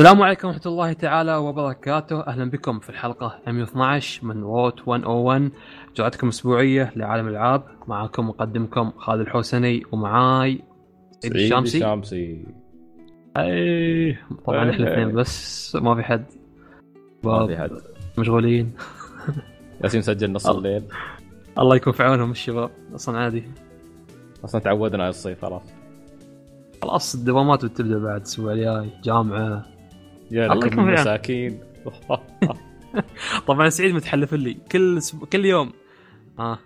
السلام عليكم ورحمة الله تعالى وبركاته، أهلا بكم في الحلقة 112 من روت 101 جرعتكم أسبوعية لعالم الألعاب، معكم مقدمكم خالد الحوسني ومعاي سعيد الشامسي الشامسي أي طبعا. إحنا الاثنين بس ما في حد. ما في حد. مشغولين. ياسين سجل نص. الليل. الله يكون في عونهم الشباب أصلا عادي. أصلا تعودنا على الصيف خلاص. خلاص الدوامات بتبدأ بعد الأسبوع الجاي جامعة. يا لكم. مساكين. طبعا سعيد متحلف لي. كل سب... كل يوم. آه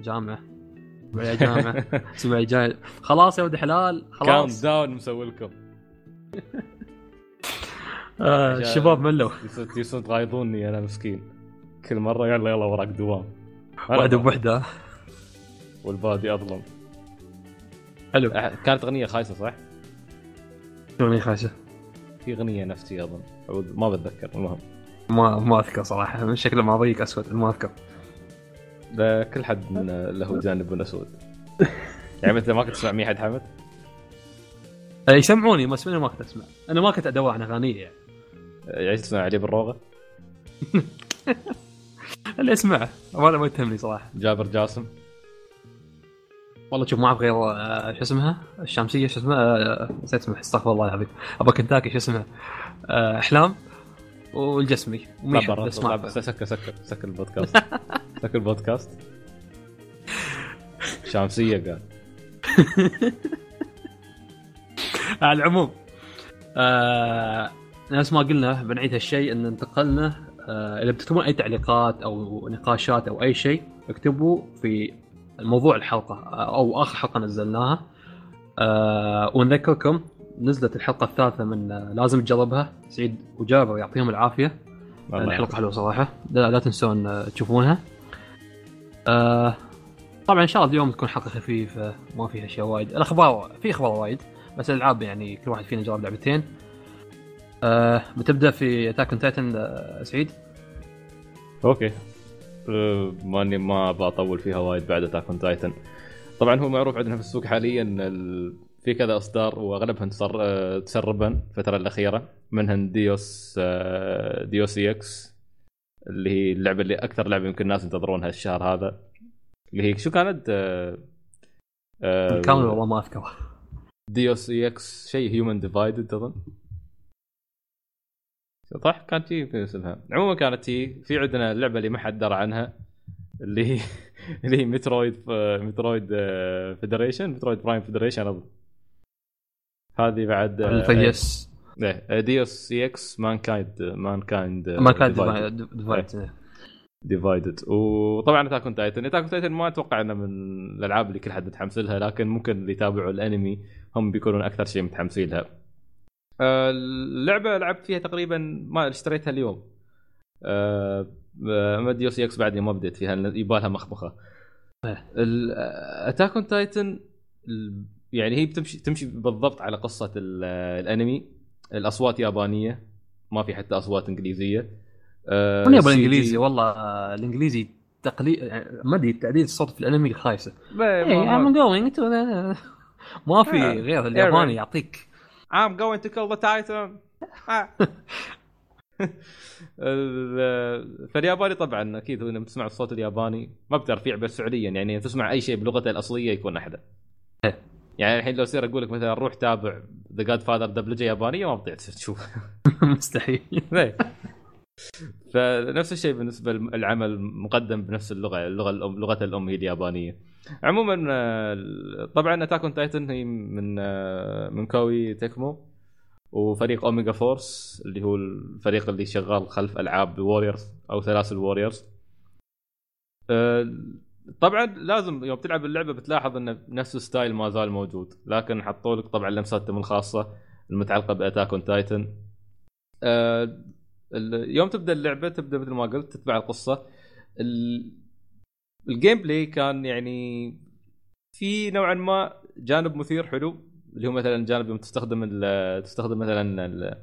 جامعة. الأسبوع الجاي جامعة. الأسبوع الجاي خلاص يا ولد حلال count خلاص down مسوي لكم. آه الشباب ملوا. يصير تغايظوني أنا مسكين. كل مرة يلا يلا وراك دوام. واحدة بوحدة. والبادي أظلم. حلو. كانت أغنية خايسة صح؟ شلون خاشه في أغنية نفسي أظن. ما بتذكر المهم. ما ما أذكر صراحة من شكله ما ضيق أسود ما أذكر. ده كل حد من له جانب أسود. يعني انت ما كنت تسمع مي حد حمد؟ يسمعوني بس أنا ما كنت أسمع؟ أنا ما كنت أدور عن أغانيه يعني. يعني تسمع علي بالروغة؟ اللي أسمعه ولا ما يتهمني صراحة. جابر جاسم. والله شوف ما أعرف غير آه، شو اسمها؟ الشامسيه شو اسمها؟ آه، نسيت اسمها استغفر الله العظيم. ابا كنتاكي شو اسمها؟ آه، أحلام والجسمي. لا وميح برا بس ما. سكر سكر سكر البودكاست. سكر البودكاست. شامسيه قال. على العموم آه نفس ما قلنا بنعيد هالشيء إن انتقلنا آه إذا بتكتبون أي تعليقات أو نقاشات أو أي شيء اكتبوا في موضوع الحلقة أو آخر حلقة نزلناها. آه ونذكركم نزلت الحلقة الثالثة من آه، لازم تجربها. سعيد وجابر يعطيهم العافية. الحلقة حلوة صراحة. لا, لا تنسون آه، تشوفونها. آه طبعا إن شاء الله اليوم تكون حلقة خفيفة ما فيها أشياء وايد. الأخبار في أخبار وايد بس الألعاب يعني كل واحد فينا جرب لعبتين. آه بتبدأ في Attack Titan آه سعيد؟ okay. أه، ماني ما بطول فيها وايد بعد Attack on Titan طبعا هو معروف عندنا في السوق حاليا ال... في كذا إصدار. أه، تسربا الفترة الأخيرة. منهن Deus أه، Deus Ex اللي هي اللعبة اللي أكثر لعبة يمكن الناس ينتظرونها الشهر هذا. اللي هي شو كانت؟ أه، أه، كامل والله ما اذكر Deus Ex شيء Human Divided أظن. صح؟ كانت يمكن اسمها عموما كانت هي في عندنا اللعبة اللي ما حد درى عنها اللي هي اللي هي Metroid Metroid Federation Metroid Prime Federation أظن. هذه بعد آه، الفيس. إيه، ديوس سي إكس مان كايند مان كايند ما كان ديفايد ديفايدد وطبعا Attack on Titan Attack on Titan ما أتوقع إنه من الألعاب اللي كل حد متحمس لها لكن ممكن اللي يتابعوا الأنمي هم بيكونون أكثر شيء متحمسين لها. آه، اللعبة لعبت فيها تقريبا ما اشتريتها اليوم. آه، آه، اما Deus Ex بعدني ما بديت فيها يبالها مخمخة. إيه. Attack on Titan يعني هي بتمشي تمشي بالضبط على قصة ال- الأنمي. الأصوات يابانية ما في حتى أصوات إنجليزية. آه، من يبغى الانجليزي والله آه، الإنجليزي تقليد ما أدري تعديل الصوت في الأنمي خايسة. ما- Hey, ما- I'm going to the- ما في آه. غير الياباني يعطيك I'm going to kill the titan. ال- فالياباني طبعا أكيد لما تسمع الصوت الياباني ما بترفيع بس فعليا يعني تسمع أي شيء بلغته الأصلية يكون أحلى إيه. يعني الحين لو صير أقول لك مثلا روح تابع ذا جاد فاذر دبلجة يابانية ما بتطيع تشوف مستحيل إيه. فنفس الشيء بالنسبة للعمل مقدم بنفس اللغة اللغة الام لغة الأم هي اليابانية عموما آه، طبعا Attack on Titan هي من آه، من Koei Tecmo وفريق Omega Force اللي هو الفريق اللي شغال خلف ألعاب Warriors أو سلاسل Warriors. طبعا لازم يوم تلعب اللعبة بتلاحظ إن نفس ال style ما زال موجود لكن حطوا لك طبعا لمساتهم الخاصة المتعلقة ب Attack on Titan. يوم تبدأ اللعبة تبدأ مثل ما قلت تتبع القصة. ال- ال gameplay كان يعني في نوعا ما جانب مثير حلو اللي هو مثلا جانب يوم تستخدم تستخدم مثلا ال-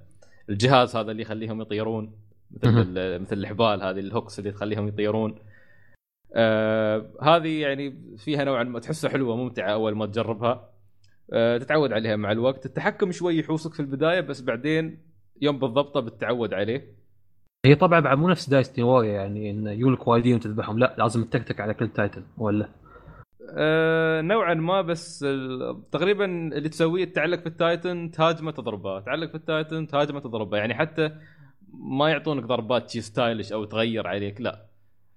الجهاز هذا اللي يخليهم يطيرون مثل مثل الحبال هذه ال hooks اللي تخليهم يطيرون. آه هذه يعني فيها نوعا ما تحسها حلوة ممتعة أول ما تجربها. آه تتعود عليها مع الوقت. التحكم شوي يحوسك في البداية بس بعدين يوم بالضبط بتتعود عليه. هي طبعا بعد مو نفس Dynasty Warriors يعني انه يجونك وايدين وتذبحهم لا لازم تتكتك على كل Titan ولا؟ أه نوعا ما بس تقريبا اللي تسويه تعلق في ال Titan تهاجمه تضربه تعلق في ال Titan تهاجمه تضربه يعني حتى ما يعطونك ضربات شي stylish أو تغير عليك لا.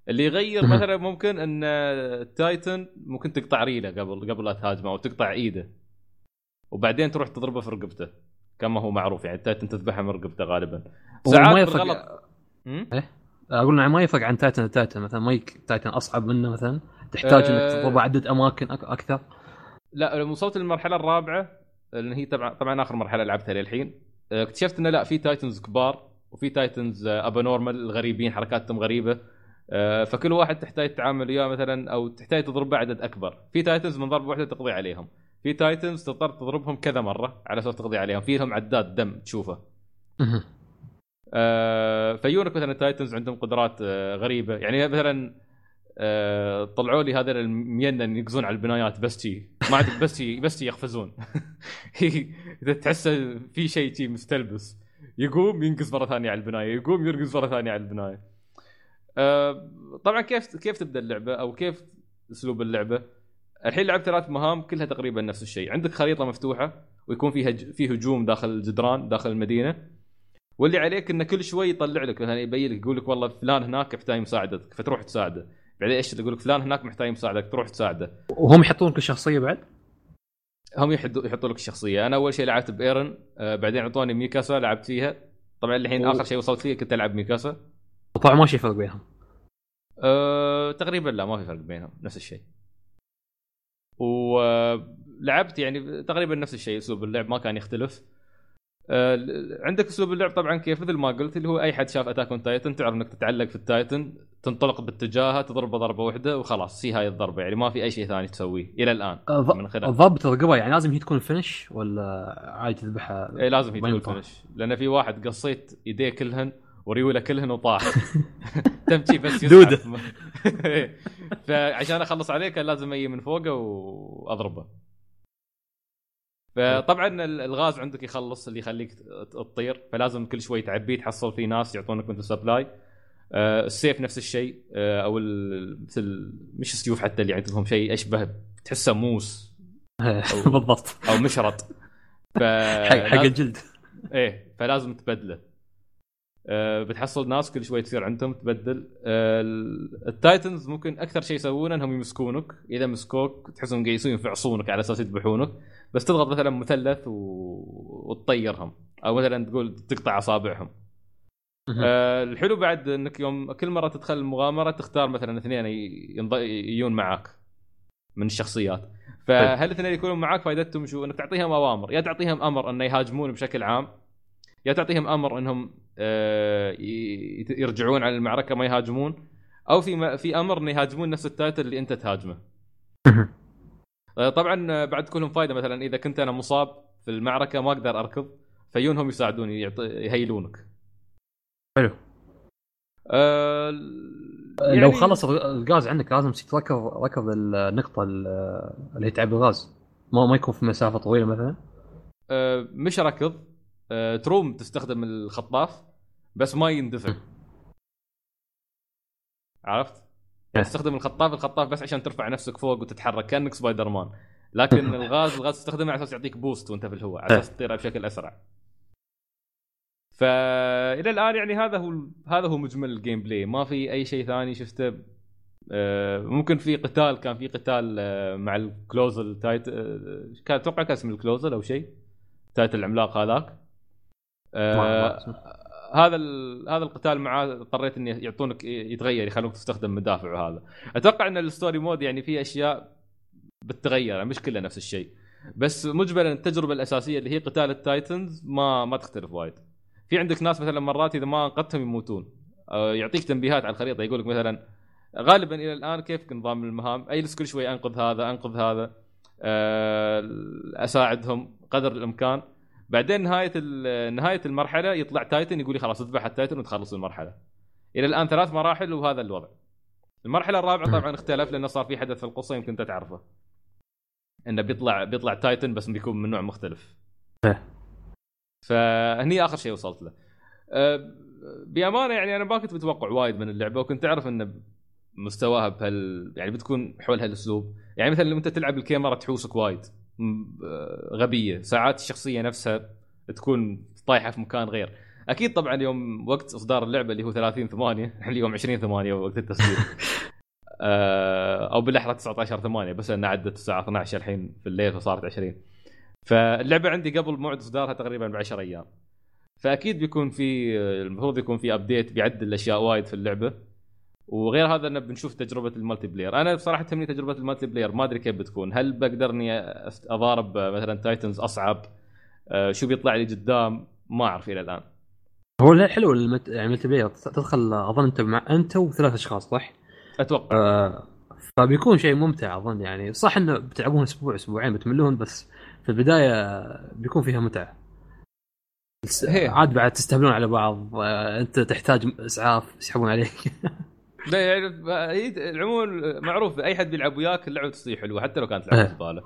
اللي يغير. مثلا ممكن إن ال Titan ممكن تقطع ريلة قبل قبل لا تهاجمه أو تقطع إيده. وبعدين تروح تضربه في رقبته كما هو معروف يعني ال Titan تذبحه من رقبته غالبا. ساعات بالغلط هم؟ أقول ما يفرق عن Titan ل Titan مثلا ما Titan أصعب منه مثلا تحتاج إنك أه. تضرب عدد أماكن أكثر. لا لما وصلت للمرحله الرابعة لأن هي طبعا طبعا آخر مرحلة لعبتها للحين. آه، اكتشفت إنه لا في Titans كبار وفي Titans abnormal غريبين حركاتهم غريبة. آه، فكل واحد تحتاج تتعامل وياه مثلا أو تحتاج تضربه عدد أكبر. في Titans من ضربه واحدة تقضي عليهم. في تايتنز تضطر تضربهم كذا مرة على أساس تقضي عليهم. في لهم عداد دم تشوفه. آه، فيونك مثلا التايتنز عندهم قدرات آه، غريبة. يعني مثلا آه، طلعوا لي هذا المينن ينقزون على البنايات بس شي. ما عندك بس شي بس شي يقفزون. إذا تحسه في شيء شي مستلبس يقوم ينقز مرة ثانية على البناية يقوم يرقز مرة ثانية على البناية. طبعا كيف كيف تبدأ اللعبة أو كيف أسلوب اللعبة؟ الحين لعبت ثلاث مهام كلها تقريبا نفس الشيء. عندك خريطة مفتوحة ويكون فيها. في هجوم داخل الجدران داخل المدينة. واللي عليك إنه كل شوي يطلع لك مثلا يبين لك يقول لك والله فلان هناك محتاج مساعدتك فتروح تساعده. بعدين إيش يقول لك؟ فلان هناك محتاج مساعدك تروح تساعده. وهم يحطون كل شخصية بعد؟ هم يحطوا يحطوا لك الشخصيه أنا أول شيء لعبت بإيرن آه بعدين أعطوني ميكاسا لعبت فيها. طبعا الحين و- آخر شيء وصلت فيه كنت ألعب ميكاسا. طبعا ما شي فرق بينهم. أه تقريبا لا ما في فرق بينهم نفس الشيء. ولعبت يعني تقريبا نفس الشيء أسلوب اللعب ما كان يختلف. عندك أسلوب اللعب طبعا كيف مثل ما قلت اللي هو أي حد شاف Attack on Titan تعرف إنك تتعلق في ال Titan تنطلق باتجاهه تضربه ضربة واحدة وخلاص هي هاي الضربة يعني ما في أي شيء ثاني تسويه إلى الآن الض- من خلال الضربة الرقبة يعني لازم هي تكون finish ولا عادي تذبحها اي لازم هي تكون؟ finish لأن في واحد قصيت إيديه كلهن وريوله كلهن وطاح تمشي بس. دودة. إيه. فعشان أخلص عليه كان لازم أجي من فوقه وأضربه فطبعا ال- الغاز عندك يخلص اللي يخليك تطير فلازم كل شوي تعبيه تحصل فيه ناس يعطونك مثل supply السيف نفس الشيء آه، أو مثل مش السيوف حتى اللي عندهم شيء أشبه تحسه موس. بالضبط. أو مشرط. ف حق الجلد. إيه فلازم تبدله. بتحصل ناس كل شوي تصير عندهم تبدل. ال- التايتنز ممكن أكثر شيء يسوونه إنهم يمسكونك. إذا مسكوك تحسهم قاعد يسوون يفعصونك على أساس يذبحونك. بس تضغط مثلا مثلث و... وتطيرهم. أو مثلا تقول تقطع أصابعهم. أه الحلو بعد إنك يوم كل مرة تدخل المغامرة تختار مثلا اثنين ينض... يجون معاك من الشخصيات. فهل الاثنين يكونون معاك فائدتهم شو؟ إنك تعطيهم أوامر. يا تعطيهم أمر إنه يهاجمون بشكل عام يا تعطيهم أمر إنهم آه، يرجعون على المعركة ما يهاجمون أو في في أمر إنه يهاجمون نفس التايتل اللي أنت تهاجمه. آه، طبعا آه، بعد كلهم فائده مثلا إذا كنت أنا مصاب في المعركة ما أقدر أركض فيونهم يساعدوني يهيلونك. حلو. لو يعني- خلص الغ- الغاز عندك لازم تركض ركض النقطة ال- اللي هي تعبي الغاز. ما ما يكون في مسافة طويلة مثلا؟ آه، مش ركض تروم تستخدم الخطاف بس ما يندفع. عرفت؟ إيه. تستخدم الخطاف الخطاف بس عشان ترفع نفسك فوق وتتحرك كأنك سبايدر مان لكن الغاز الغاز تستخدمه على أساس يعطيك boost وانت في الهواء على أساس تطير بشكل أسرع. فإلى الآن يعني هذا هو هذا هو مجمل ال gameplay ما في أي شيء ثاني شفته؟ آه، ممكن في قتال كان في قتال آه، مع ال Colossal Titan آه، كان أتوقع كان اسم ال Colossal أو شيء Titan العملاق هذاك. آه،. هذا هذا القتال معاه اضطريت ان يعطونك يتغير يخلونك تستخدم مدافع وهذا أتوقع إن ال story mode يعني فيه أشياء بتتغير مش كلها نفس الشيء. بس مجملا التجربة الأساسية اللي هي قتال ال titans ما ما تختلف وايد. في عندك ناس مثلا مرات إذا ما أنقذتهم يموتون. آه، يعطيك تنبيهات على الخريطة. يقول لك مثلا غالبا إلى الآن كيف نظام المهام؟ اجلس كل شوي أنقذ هذا أنقذ هذا. آه، أساعدهم قدر الإمكان. بعدين نهاية نهاية المرحلة يطلع titan يقول لي خلاص اذبح ال titan وتخلص المرحلة. إلى الآن ثلاث مراحل وهذا الوضع. المرحلة الرابعة طبعا اختلف لأنه صار في حدث في القصة يمكن أنت تعرفه. إنه بيطلع بيطلع تايتن بس بيكون من نوع مختلف. إيه. فهني آخر شيء وصلت له. أه، بأمانة يعني أنا ما كنت متوقع وايد من اللعبة وكنت اعرف إن مستواها بهال يعني بتكون حول هالأسلوب. يعني مثلا لما أنت تلعب الكاميرا تحوسك وايد. غبية. ساعات الشخصية نفسها تكون طايحة في مكان غير. أكيد طبعا يوم وقت إصدار اللعبة اللي هو 30 8 اليوم 20 8 وقت أه، أو بالأحرى 19 8 بس إنها عدت الساعة 12 الحين في الليل فصارت 20 فاللعبة عندي قبل موعد إصدارها تقريبا ب 10 أيام. فأكيد بيكون في المفروض يكون في update بيعدل اشياء وايد في اللعبة. وغير هذا انه بنشوف تجربة ال multiplayer. أنا بصراحة تهمني تجربة ال multiplayer ما أدري كيف بتكون. هل بقدر اني أضارب مثلا titans أصعب؟ أه، شو بيطلع لي قدام؟ ما أعرف إلى الآن. هو الحلو المت... يعني ال multiplayer. تدخل أظن أنت مع أنت وثلاث أشخاص صح؟ أتوقع. آه فبيكون شيء ممتع أظن يعني. صح إنه بتلعبون أسبوع أسبوعين بتملون بس في البداية بيكون فيها متعة. عاد بعد تستهبلون على بعض آه، أنت تحتاج إسعاف يسحبون عليك. لا يعني عالعموم معروف أي حد بيلعب وياك اللعبة تصير حلوة حتى لو كانت لعبة زبالة.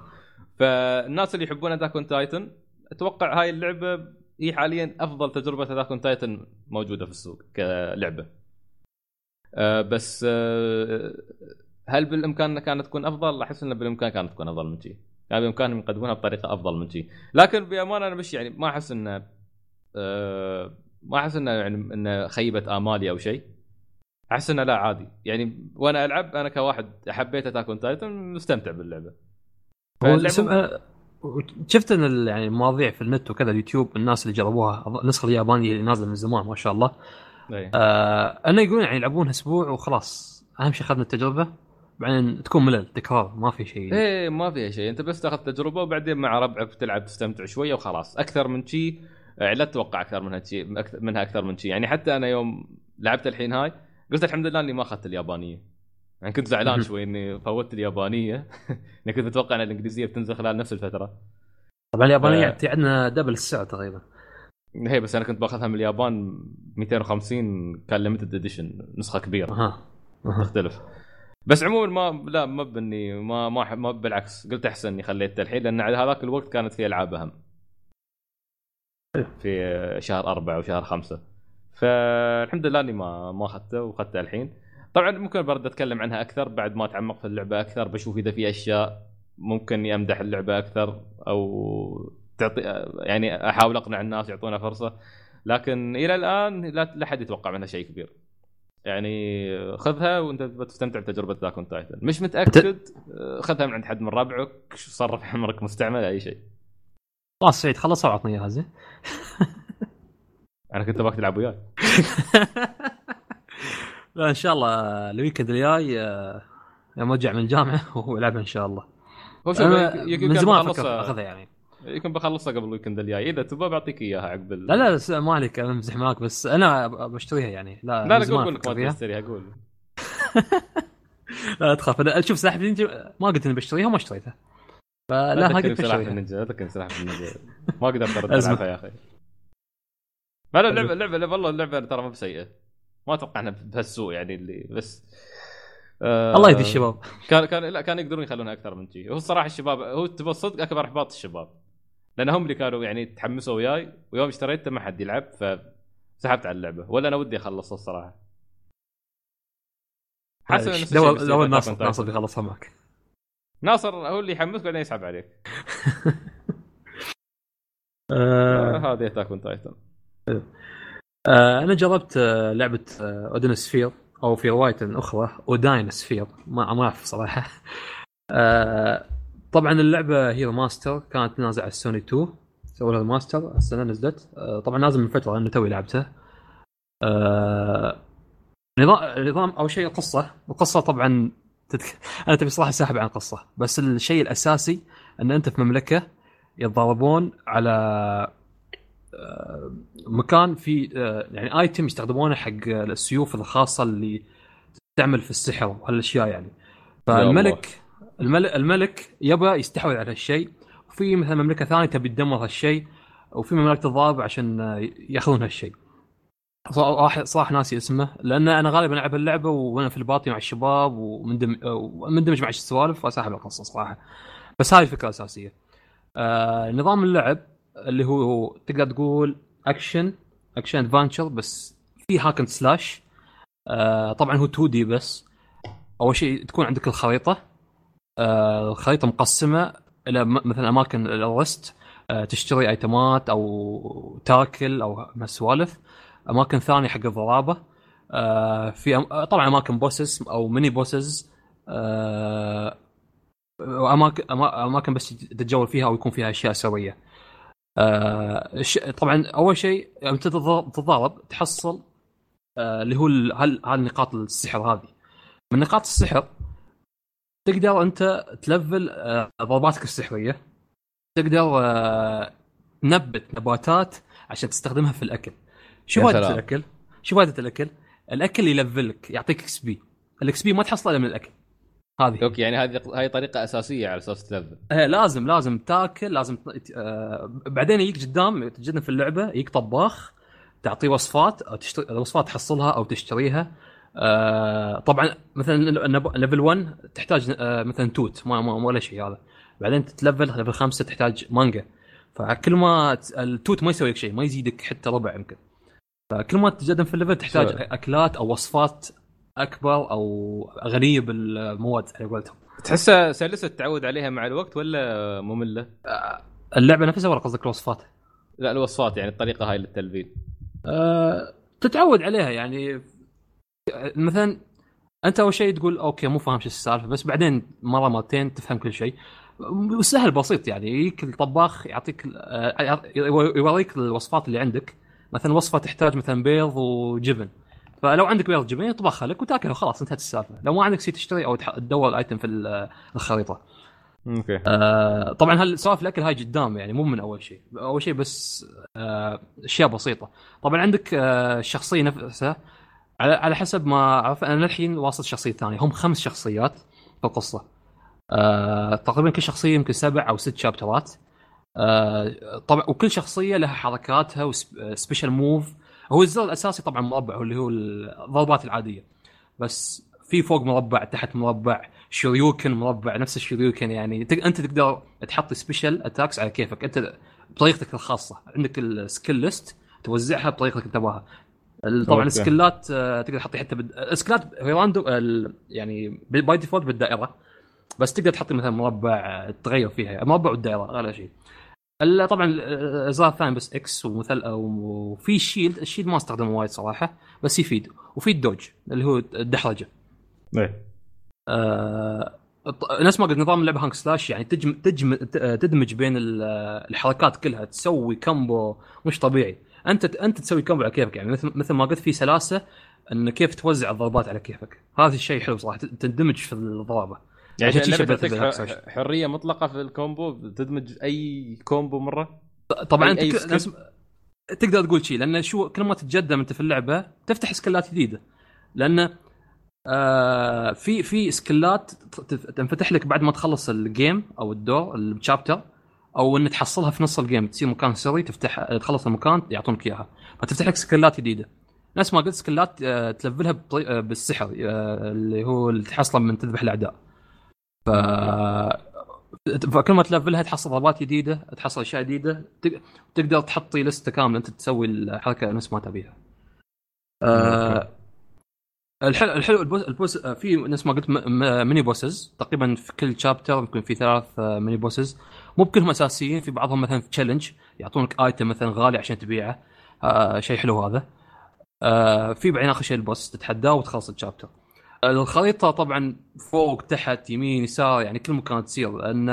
فالناس اللي يحبون Attack on Titan أتوقع هاي اللعبة هي حاليا أفضل تجربة Attack on Titan موجودة في السوق كلعبة. أه بس أه هل بالإمكان كانت تكون أفضل؟ أحس انه بالإمكان كانت تكون أفضل من شيء يعني بامكانهم يقدمونها بطريقة أفضل من شيء لكن بأمانة أنا مش يعني ما أحس انه أه ما أحس انه يعني انه خيبت آمالي أو شيء أحس إنه لا عادي. يعني وأنا ألعب أنا كواحد حبيت Attack on Titan مستمتع باللعبة. هو شفت إن يعني المواضيع في النت وكذا اليوتيوب الناس اللي جربوها النسخة اليابانية اللي نازلة من زمان ما شاء الله. آه انه يقولون يعني يلعبونها أسبوع وخلاص. أهم شيء أخذنا التجربة بعدين تكون ملل تكرار ما في شيء. إيه ما فيها شيء. أنت بس تأخذ تجربة وبعدين مع ربعك تلعب تستمتع شوية وخلاص. أكثر من شيء لا تتوقع أكثر منها شيء منها أكثر من شيء. يعني حتى أنا يوم لعبت الحين هاي قلت الحمد لله إني ما أخذت اليابانية. يعني كنت زعلان شوي إني فوتت اليابانية. إني كنت متوقع إن الإنجليزية بتنزل خلال نفس الفترة. طبعا اليابانية ف... عندنا دبل السعر تقريبا. هي بس أنا كنت باخذها من اليابان 250 كان limited edition نسخة كبيرة. أها. تختلف. بس عموما ما لا ما بني ما ما ما بالعكس قلت أحسن إني خليته الحين لأن على هذاك الوقت كانت في ألعاب أهم. في شهر أربعة وشهر خمسة. فالحمد لله إني ما ما أخذته وأخذته الحين. طبعا ممكن برد أتكلم عنها أكثر بعد ما أتعمق في اللعبة أكثر بشوف إذا في أشياء ممكن إني أمدح اللعبة أكثر أو تعطي يعني أحاول أقنع الناس يعطونا فرصة. لكن إلى الآن لا لا حد يتوقع منها شيء كبير. يعني خذها وأنت بتستمتع بتجربة ذاك تايتن مش متأكد خذها من عند حد من ربعك صرف عمرك مستعمل أي شيء. خلاص سعيد خلصها وعطني إياها زين. أنا كنت أبغاك تلعب وياي. لا إن شاء الله الويكند الجاي آه، يوم ارجع من الجامعة وهو يلعبها إن شاء الله. هو شوف من زمان أفكر أخذها يعني. يمكن بخلصها قبل الويكند الجاي. إذا تبغى بعطيك إياها عقب. لا لا ما عليك أنا امزح معك بس أنا بشتريها يعني. لا لا لا قول لك ما تشتريها قول. لا تخاف. أنا شوف سلاحف النينجا ما قلت إني بشتريها وما اشتريتها. فلا ما قلت بشتريها. النينجا ذكرني سلاحف النينجا. ما قدرت أرد ألعبها يا أخي. لا لا اللعبه اللعبه والله اللعبة ترى ما بسيئة. ما أتوقع إنها بهالسوء يعني اللي بس آه الله يهدي الشباب. كان كان لا كان يقدرون يخلونها أكثر من شيء هو الصراحة الشباب هو تبى الصدق أكبر إحباط الشباب. لأن هم اللي كانوا يعني تحمسوا وياي ويوم اشتريته ما حد يلعب فسحبت على اللعبة. ولا أنا ودي اخلصها الصراحة. حاسس نفس الشيء ناصر ناصر بيخلصها معك. ناصر هو اللي يحمسك بعدين يسحب عليك. آه. هذه أتاك اون تايتن أنا جربت آه، لعبة Odin Sphere أو في رواية أخرى Odin Sphere ما أعرف صراحة. آه، طبعا اللعبة هي remaster كانت نازلة على السوني 2 سووا لها remaster السنة نزلت. آه، طبعا نازل من فترة لأنه توي لعبته آه، نظام نظام اول شيء القصة القصة طبعا تتك... أنا تبي صراحة ساحب عن القصة. بس الشيء الأساسي إن أنت في مملكة يتضاربون على آه، مكان في يعني ايتم يستخدمونه حق السيوف الخاصة اللي تستعمل في السحر وهالأشياء يعني. فالملك الملك, الملك يبى يستحوذ على هالشيء. وفي مثلا مملكة ثانية تبي تدمر هالشيء وفي مملكة الضارب عشان ياخذون هالشيء. صراحة صراحة ناسي اسمه لأن أنا غالبا ألعب اللعبة وأنا في الباطي مع الشباب ومندمج مع السوالف واساحب القصة صراحة. بس هاي الفكرة الأساسية. آه نظام اللعب اللي هو تقدر تقول action action adventure بس في hack and slash آه طبعا هو 2D بس. أول شيء تكون عندك الخريطة. آه الخريطة مقسمة إلى مثلا أماكن ال rest آه تشتري item ات أو تاكل أو سوالف. أماكن ثانية حق الضرابة. آه في أم... طبعا أماكن bosses أو mini bosses آه اماكن أماكن بس تتجول فيها أو يكون فيها أشياء سريه. آه طبعا أول شيء تتض- تتضارب تحصل آه اللي هو ال- هال هالنقاط السحر هذه. من نقاط السحر تقدر أنت تلفل آه ضرباتك السحرية. تقدر آه تنبت نباتات عشان تستخدمها في الأكل. شو فائده. الأكل؟ شو فائده الأكل؟ الأكل يلفلك يعطيك XP. ال XP ما تحصله إلا من الأكل. هذه. أوكي يعني هذه هاي طريقة أساسية على أساس تلفل إيه لازم لازم تاكل لازم ت- آه بعدين يجيك قدام جدا في اللعبة يجيك طباخ تعطيه وصفات أو تشتري الوصفات تحصلها أو تشتريها. آه طبعا مثلا level 1 تحتاج آه مثلا توت ما, ما ولا شيء هذا. بعدين تتلفل level 5 تحتاج مانجا. فكل ما التوت ما يسوي لك شيء ما يزيدك حتى ربع يمكن. فكل ما تتقدم في ال level تحتاج سؤال. أكلات أو وصفات أكبر أو غنيه بالمواد على قولتهم تحسها سلسة تتعود عليها مع الوقت ولا مملة؟ اللعبة نفسها ولا قصدك الوصفات؟ لا الوصفات يعني الطريقة هاي للتلفيل. أه تتعود عليها يعني. مثلا أنت أول شيء تقول أوكي مو فاهم شو السالفة بس بعدين مرة مرتين تفهم كل شيء. وسهل بسيط يعني يجيك الطباخ يعطيك آه، يوريك الوصفات اللي عندك. مثلا وصفة تحتاج مثلا بيض وجبن. فلو عندك بيض جبن يطبخها لك وتاكله خلاص انتهت السالفة. لو ما عندك شيء تشتري أو تدور ال item في ال- الخريطة. أوكي. آه طبعا هالسوالف الأكل هاي قدام يعني مو من أول شيء. أول شيء بس آه أشياء بسيطة. طبعا عندك آه الشخصية نفسها على على حسب ما أعرف أنا للحين واصل الشخصيه الثانية هم خمس شخصيات في القصة. آه تقريبا كل شخصية يمكن سبع أو ست chapter ات آه طبعا وكل شخصية لها حركاتها و special move هو الزر الأساسي طبعا مربع هو اللي هو الضربات العادية. بس في فوق مربع تحت مربع shoryuken مربع نفس ال shoryuken يعني. تق- أنت تقدر تحط special attacks على كيفك. أنت بطريقتك الخاصة. عندك ال skill list توزعها بطريقتك اللي تبغاها. طبعا أوكي. ال skill ات آه، تقدر تحطي حتى بد... ال skill ات هي random يعني by default بالدائرة. بس تقدر تحطي مثلا مربع آه، تغير فيها. مربع والدائرة ولا شيء. ال- طبعا ال- الازرار الثاني بس X ومثل وفي shield ال shield ما استخدمه وايد صراحة بس يفيد وفي ال dodge اللي هو الدحرجة. إيه. آه، نفس ما قلت نظام اللعبة hack and slash يعني تجم تجم تدمج بين ال- الحركات كلها تسوي combo مش طبيعي. أنت أنت تسوي combo على كيفك يعني مثل مثل ما قلت في سلاسة إن كيف توزع الضربات على كيفك. هذا الشيء حلو صراحة تندمج في الضربة. يعني عشان تعطيك حرية مطلقة في ال combo تدمج أي combo مرة؟ طبعا أي- أنت أي تقدر تقول شيء لأن شو كل ما تتقدم أنت في اللعبة تفتح سكلات جديدة. لأن آه في في سكلات تنفتح لك بعد ما تخلص ال game أو الدور ال chapter أو ان تحصلها في نص ال game تصير مكان سري تفتح تخلص المكان يعطونك إياها. فتفتح لك سكلات جديدة. نفس ما قلت سكلات آه، تلفلها آه، بالسحر آه، اللي هو اللي تحصله من تذبح الأعداء. ف فكل ما تلفلها تحصل ضربات جديدة تحصل أشياء جديدة تق- تقدر تحطي لستة كاملة أنت تسوي الحركة نفس ما تبيها. آه الحلو الحلو ال boss, ال boss آه، في نفس ما قلت mini bosses تقريبا في كل chapter يمكن في ثلاث آه، mini bosses مو بكلهم أساسيين في بعضهم مثلا في challenge يعطونك item مثلا غالي عشان تبيعه. آه شيء حلو هذا. آه في بعدين آخر شيء ال boss تتحداه وتخلص ال chapter الخريطة طبعا فوق تحت يمين يسار يعني كل مكان تصير لأن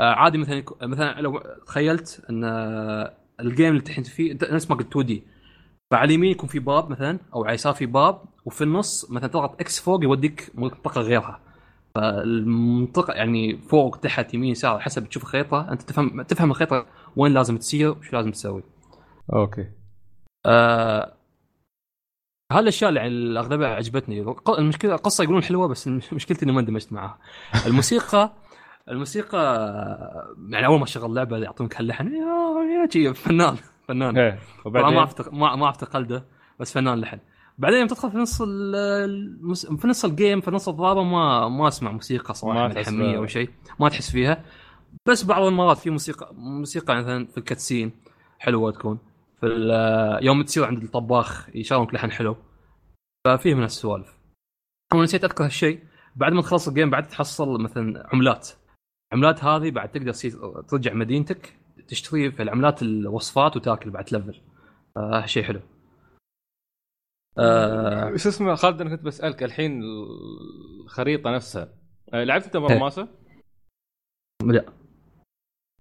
آه، عادي مثلا مثلا لو تخيلت أن آه، ال game اللي تحت فيه نفس ما قلت 2D. فعلى اليمين يكون في باب مثلا أو على اليسار في باب وفي النص مثلا تضغط X فوق يوديك منطقة غيرها. فالمنطقة يعني فوق تحت يمين يسار حسب تشوف الخريطة أنت تفهم تفهم الخريطة وين لازم تسير وش لازم تسوي. أوكي. آه هالأشياء اللي يعني الأغلبية عجبتني. المشكلة القصة يقولون حلوة بس مشكلتي إني ما اندمجت معها. الموسيقى الموسيقى يعني أول ما شغل اللعبه يعطونك هاللحن. يا يا شي فنان فنان. طبعا ما اعرف ما ما اعرف تقلده بس فنان لحن. بعدين يوم تدخل في نص ال- المس... في نص ال game في نص الضربه ما ما أسمع موسيقى صراحة ملحميه. أو شيء ما تحس فيها. بس بعض المرات في موسيقى موسيقى مثلا في ال cutscene حلوة تكون. في يوم تصير عند الطباخ يشغلونك لحن حلو. ففيه من هالسوالف أنا نسيت أذكر هالشيء بعد ما تخلص ال game بعد تحصل مثلا عملات. عملات هذه بعد تقدر ترجع مدينتك تشتري في العملات الوصفات وتاكل بعد تلفل آه شيء حلو. آه شو اسمه؟ خالد أنا كنت بسألك الحين الخريطة نفسها. آه، لعبت أنت مرماسه؟ لا.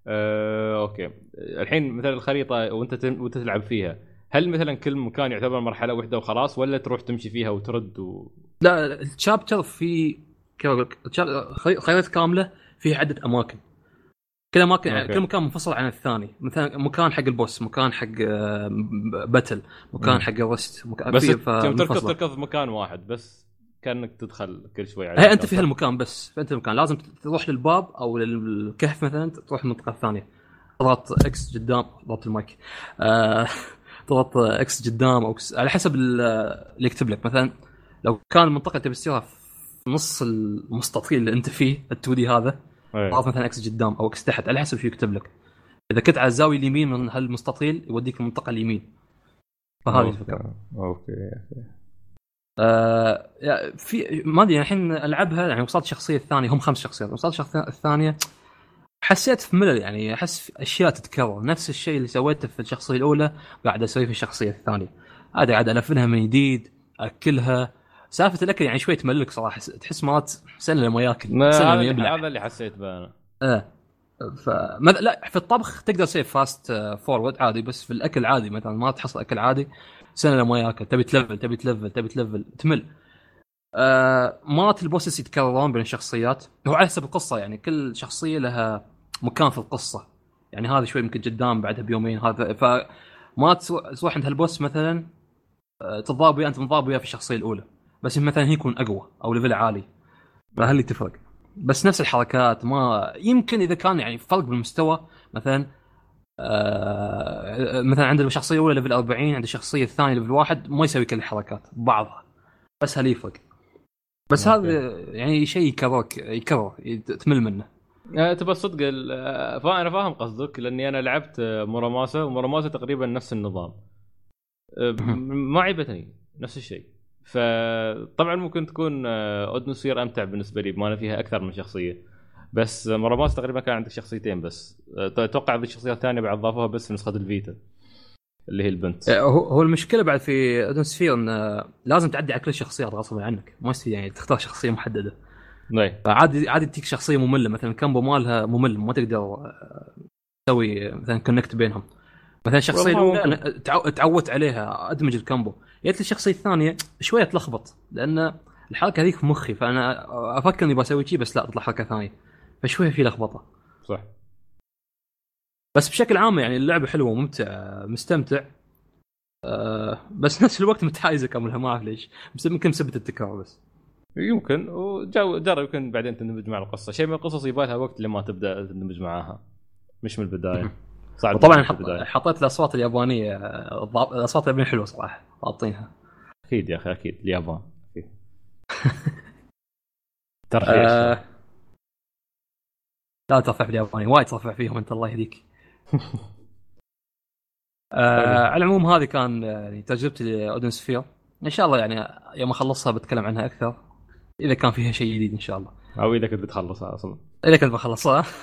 آه، أوكي. الحين مثلا الخريطة وأنت وأنت تلعب فيها. هل مثلا كل مكان يعتبر مرحلة واحدة وخلاص ولا تروح تمشي فيها وترد و... لا الشابتر في كيف أقول خريطه كاملة فيها عدة أماكن كل اماكن أوكي. كل مكان منفصل عن الثاني مثلا مكان حق ال boss مكان حق آه، battle مكان. حق ال rest مكان بس يوم تركض. تركض في مكان واحد بس كأنك تدخل كل شوي على هي أنت مكان. في هالمكان بس في أنت المكان لازم تروح للباب أو للكهف مثلا تروح المنطقة الثانية تضغط X قدام ضغط المايك آه، تضغط X قدام أو على حسب ال- اللي يكتب لك. مثلا لو كان المنطقة اللي تبي تصيرها في نص المستطيل اللي أنت فيه ال 2D هذا إيه. تضغط مثلا X قدام أو X تحت على حسب شو يكتب لك. إذا كنت على الزاوية اليمين من هالمستطيل يوديك المنطقة اليمين. فهذه الفكرة. أوكي آه في ما أدري الحين ألعبها يعني وصلت الشخصيه الثانية هم خمس شخصيات. وصلت الشخصيه الثانية حسيت في ملل يعني أحس في أشياء تتكرر. نفس الشيء اللي سويته في الشخصية الأولى قاعد أسويه في الشخصية الثانية. هذا قاعد ألفلها من جديد أكلها. سالفة الأكل يعني شوي تملك صراحة تحس مرات سنة لما يأكل ما سنة هذا لما اللي- يبلع. هذا اللي حسيت به أنا إيه ف لا في الطبخ تقدر تسوي fast forward عادي بس في الأكل عادي مثلا ما تحصل أكل عادي سنة لما يأكل. تبي تلفل تبي تلفل تبي تلفل تمل. آه مرات ال bosses يتكررون بين الشخصيات. هو على حسب القصة يعني كل شخصية لها مكان في القصة. يعني هذا شوي يمكن قدام بعدها بيومين. هذا ف ما تسو- تروح عند هال boss مثلا آه، تتضارب وياه أنت متضارب وياه في الشخصية الأولى. بس مثلا هي يكون أقوى أو level عالي. فهل اللي تفرق؟ بس نفس الحركات ما يمكن إذا كان يعني فرق بالمستوى. مثلا آه مثلا عند الشخصيه الاولى level 40 عند الشخصيه الثانية level واحد ما يسوي كل الحركات بعضها. بس هل يفرق؟ بس. هذا يعني شيء يكررك يكرر تمل منه. آه، تبى الصدق ال- آه، فانا فاهم قصدك لأني أنا لعبت آه، موراماسا وموراماسا تقريبا نفس النظام. آه، ما عيبتني نفس الشيء. فطبعا ممكن تكون آه، اودنوسير أمتع بالنسبة لي بما فيها أكثر من شخصية. بس آه، موراماسا تقريبا كان عندك شخصيتين بس. آه، أتوقع هذه الشخصية الثانية بعد ضافوها بس في نسخة الفيتا اللي هي البنت. هو المشكلة بعد في أودن سفير إن لازم تعدي على كل الشخصيات غصبا عنك. ما يصير يعني تختار شخصية محددة. إيه. فعادي عادي تجيك شخصية مملة مثلا ال combo مالها ممل ما تقدر آه، تسوي مثلا connect بينهم. مثلا الشخصيه والله الاولى تعودت عليها أدمج ال combo. جت الشخصيه الثانية شوية تلخبط لأن الحركة هذيك في مخي فأنا أفكر إني بسوي شيء بس لا تطلع حركة ثانية. فشوية في لخبطة. صح. بس بشكل عام يعني اللعبة حلوة وممتع مستمتع. أه بس نفس الوقت متحيز اكملها ما أعرف ليش. بس يمكن بسبب التكرار بس. يمكن وجو جرب يمكن بعدين تندمج مع القصة. شيء من القصص يبغى لها وقت لما تبدأ تندمج معاها. مش من البداية. صعب وطبعا من حط... البداية. حطيت الأصوات اليابانية آه، الأصوات اليابانية حلوة صراحة ضابطينها. أكيد يا أخي أكيد. اليابان. أكيد. ترخيص أه... لا ترفع بالياباني وايد ترفع فيهم أنت الله يهديك. آه على العموم هذه كان يعني تجربتي ل Odin Sphere. إن شاء الله يعني يوم أخلصها بتكلم عنها أكثر. إذا كان فيها شيء جديد إن شاء الله. أو إذا كنت بتخلصها أصلا. إذا كنت بخلصها.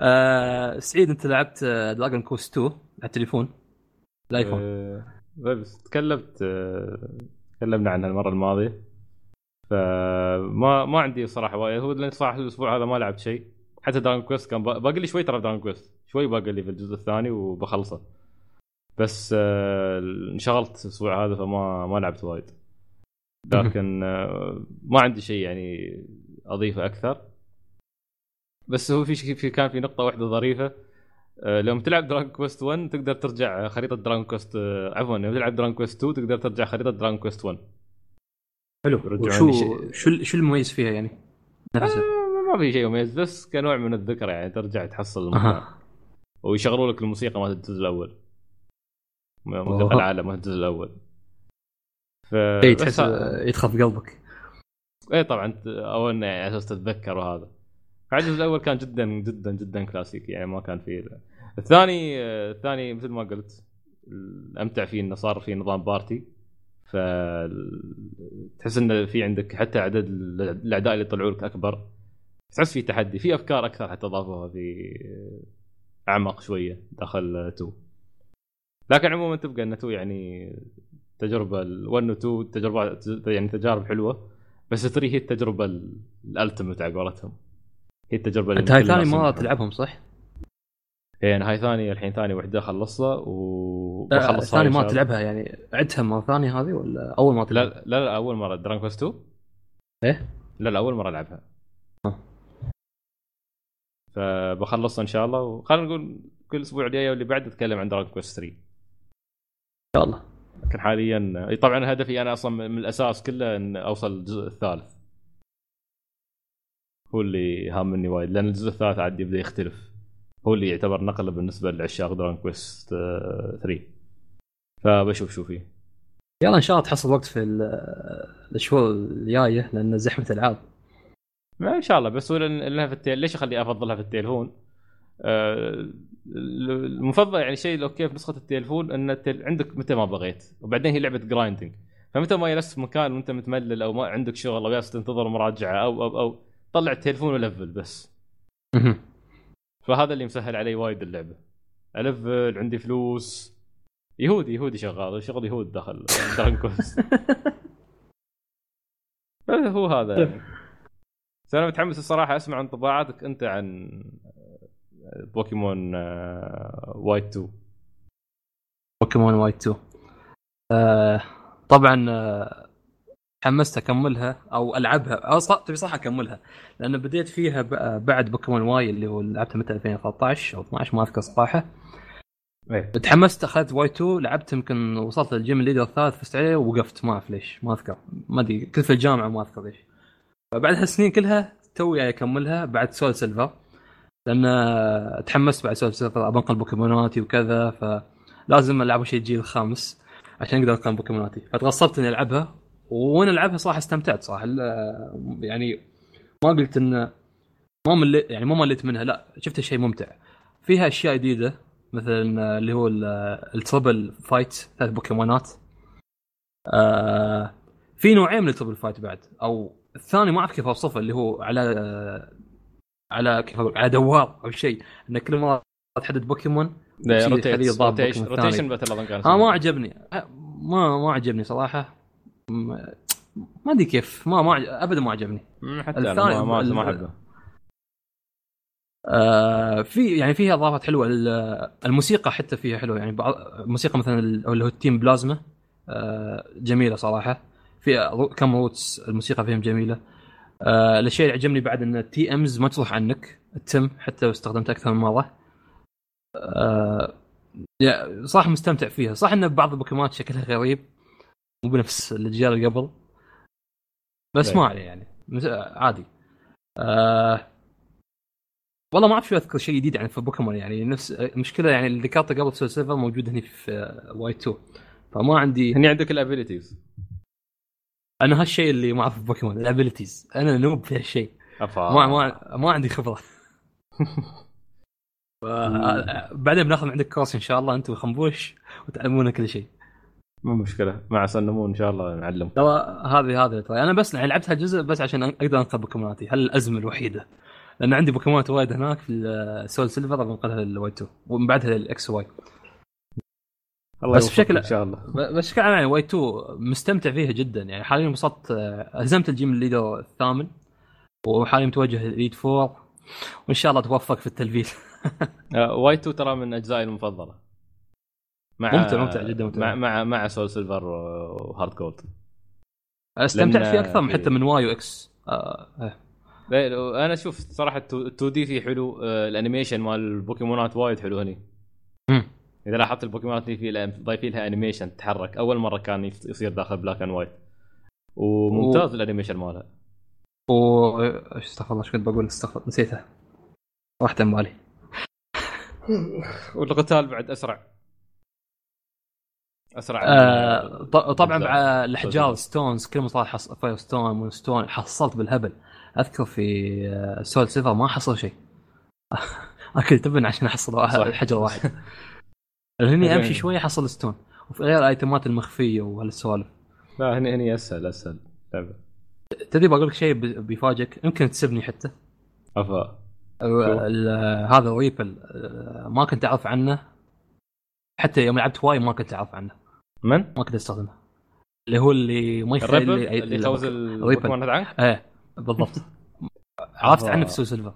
آه سعيد أنت لعبت Dragon Quest 2 على التليفون؟ ال iPhone. آه، بس تكلمت آه، تكلمنا عنها المرة الماضية. فما ما عندي صراحة وايد. هو لأن صراحة الأسبوع هذا ما لعبت شيء. حتى Dragon Quest كان با- باقي لي شوي ترى Dragon Quest شوي باقي لي في الجزء الثاني وبخلصه. بس آه، انشغلت الأسبوع هذا فما ما لعبت وايد. لكن آه، ما عندي شيء يعني أضيفه أكثر. بس هو في شيء في كان في نقطة واحدة ظريفة. لما تلعب Dragon Quest 1 تقدر ترجع خريطة Quest آه، عفوا لما تلعب Dragon Quest 2 تقدر ترجع خريطة Dragon Quest 1 حلو. شيء. شو شو المميز فيها يعني؟ نفسه آه، ما في شيء مميز بس كنوع من الذكرى يعني ترجع تحصل المكان أها. ويشغلوا لك الموسيقى مالت الجزء الأول. موسيقى. العالم مالت الجزء الأول. ف بس تحس يدخل في قلبك. إيه طبعا أو إنه يعني أساس تتذكر وهذا الجزء الأول كان جدا جدا جدا كلاسيكي يعني ما كان فيه الثاني الثاني مثل ما قلت الأمتع فيه إنه صار في نظام party. ف تحس إنه في عندك حتى عدد الأعداء اللي يطلعوا لك أكبر. تحس في تحدي في أفكار أكثر حتى ضافوها في أعمق شوية داخل 2 لكن عموما تبقى ان 2 يعني تجربه ال 1 و 2 تجربة يعني تجارب حلوة بس 3 هي التجربة ال ultimate على قولتهم. هي التجربة اللي انت هاي ثاني ما تلعبهم صح؟ إيه أنا هاي ثاني الحين ثاني وحدة خلصها وبخلص ثاني ما تلعبها يعني عدتها مره ثانية هذه ولا أول ما تلعبها؟ لا لا لا أول مرة دراجون كويست 2 إيه؟ لا لا أول مرة ألعبها. فبخلصها إن شاء الله وخلينا نقول كل أسبوع الجاي واللي بعده أتكلم عن دراجون كويست 3 إن شاء الله. لكن حاليا طبعا هدفي أنا أصلا من الأساس كله إن أوصل الجزء الثالث. هو اللي هامني وايد لأن الجزء الثالث عاد يبدأ يختلف. هو اللي يعتبر نقله بالنسبة لعشاق دراجون كويست 3 فبشوف شو فيه. يلا إن شاء الله تحصل وقت في الشهور الجايه لأن زحمة العاب. ما إن شاء الله بس لانها في التل. ليش اخلي أفضلها في التليفون؟ آه المفضل يعني شيء أوكي في نسخة التليفون إن التل... عندك متى ما بغيت وبعدين هي لعبة grinding فمتى ما جلست في مكان وأنت متملل أو ما عندك شغل أو جالس تنتظر مراجعة أو أو أو طلع التليفون و level بس. فهذا اللي مسهل علي وايد اللعبة. ألفل عندي فلوس يهودي يهودي شغال شغل يهود دخل دراجون هو هذا يعني. بس أنا متحمس الصراحة أسمع انطباعاتك أنت عن بوكيمون وايت 2 بوكيمون وايت 2 آه طبعا آه حمست أكملها أو ألعبها. أو تبي صح أكملها. لأن بديت فيها بعد بوكيمون وايت اللي هو لعبته متى؟ 2013 أو 12 ما أذكر صراحة. إيه. تحمست أخذت وايت 2 لعبت يمكن وصلت لل gym leader الثالث فزت عليه ووقفت ما أعرف ليش ما أذكر. ما أدري كنت في الجامعة ما أذكر ليش. فبعد هالسنين كلها توي أكملها بعد سول سيلفر. لأن تحمست بعد ابى أنقل بوكيموناتي وكذا فلازم ألعب شيء الجيل الخامس عشان أقدر أنقل بوكيموناتي. فتغصبت إني ألعبها وأنا ألعبها صراحة استمتعت صراحة. يعني ما قلت إن ما مليت يعني ما مليت منها لا شفت شيء ممتع. فيها أشياء جديدة مثلا اللي هو ال triple fight ثلاث بوكيمونات. آه في نوعين من ال triple fight بعد أو الثاني ما أعرف كيف أوصفه اللي هو على على كيف أقول على دوار أو شيء. إن كل مرة تحدد بوكيمون rotation rotation battle أظن كان آه ما عجبني. ما ما عجبني صراحة. ما أدري كيف. ما ما ابدا ما عجبني. حتى الثاني ما ما أحبه. آه في يعني فيها إضافات حلوة. الموسيقى حتى فيها حلوة. يعني الموسيقى مثلا اللي هو تيم بلازما آه جميلة صراحة. في كم routes الموسيقى فيهم جميلة. آه الشيء اللي عجبني بعد إن ال TMs ما تروح عنك ال TM حتى لو استخدمت أكثر من مرة. آه صح مستمتع فيها. صح إن بعض البوكيمونات شكلها غريب مو بنفس الأجيال اللي قبل. بس ما عليه يعني. عادي. آه والله ما أعرف شو أذكر شيء جديد يعني في بوكيمون يعني. نفس المشكلة يعني اللي ذكرته قبل سول سيلفر موجود هنا في وايت 2 فما عندي هني عندك ال abilities أنا هالشيء اللي ما أعرف بوكيمون ال abilities. أنا noob في هالشيء. ما ما ما عندي خبرة. بعدين بناخذ عندك course إن شاء الله أنت وخنبوش وتعلمونا كل شيء. مو مشكلة. مع سنمون إن شاء الله نعلم ترى هذه هذه ترى. أنا بس لعبت هالجزء بس عشان أقدر أنقل بوكيموناتي. هل الأزمة الوحيدة؟ لأن عندي بوكيمونات وايد هناك في السول سيلفر بنقلها للوايت 2 ومن بعدها للاكس واي الله بس بشكل إن شاء الله. بس بشكل عام يعني وايت 2 مستمتع فيها جدا. يعني حاليا وصلت هزمت ال gym leader الثامن وحاليا متوجه لل elite 4 وإن شاء الله توفق في التلفيل. وايت 2 ترى من أجزائي المفضلة. مع ممتع ممتع جدا ممتع. مع مع, مع سول سيلفر وهارت جولد استمتعت فيه أكثر من حتى من واي واكس آه. أنا أشوف صراحة 2 دي فيه حلو ال animation مال البوكيمونات وايد حلو هني. إذا لاحظت البوكيمونات اللي فيها ضايفين لها animation تتحرك أول مرة كان يصير داخل بلاك اند وايت وممتاز و... ال animation مالها. و استغفر الله إيش كنت بقول؟ استغفر نسيتها. راحت عن بالي والقتال بعد أسرع. أسرع آه طبعا مع الأحجار stones كل ما حص... fire stone stone حصلت بالهبل. أذكر في آه، سول سيلفر ما حصل شيء. اكل تبن عشان أحصل واحد- حجر واحد. هني أمشي شوي احصل stone وفي غير الايتمات المخفية وهالسوالف لا هني هني أسهل أسهل. لعبة. تدري بقول لك شيء بيفاجئك؟ يمكن تسبني حتى. أفا. هذا repel آه، ما كنت أعرف عنه. حتى يوم لعبت وايت ما كنت أعرف عنه. من؟ ما كنت أستخدمه. اللي هو اللي ما يخلي ال repel؟ اللي يخوز البوكيمون هذا عنك؟ إيه بالضبط. عرفت. عنه في Soul Silver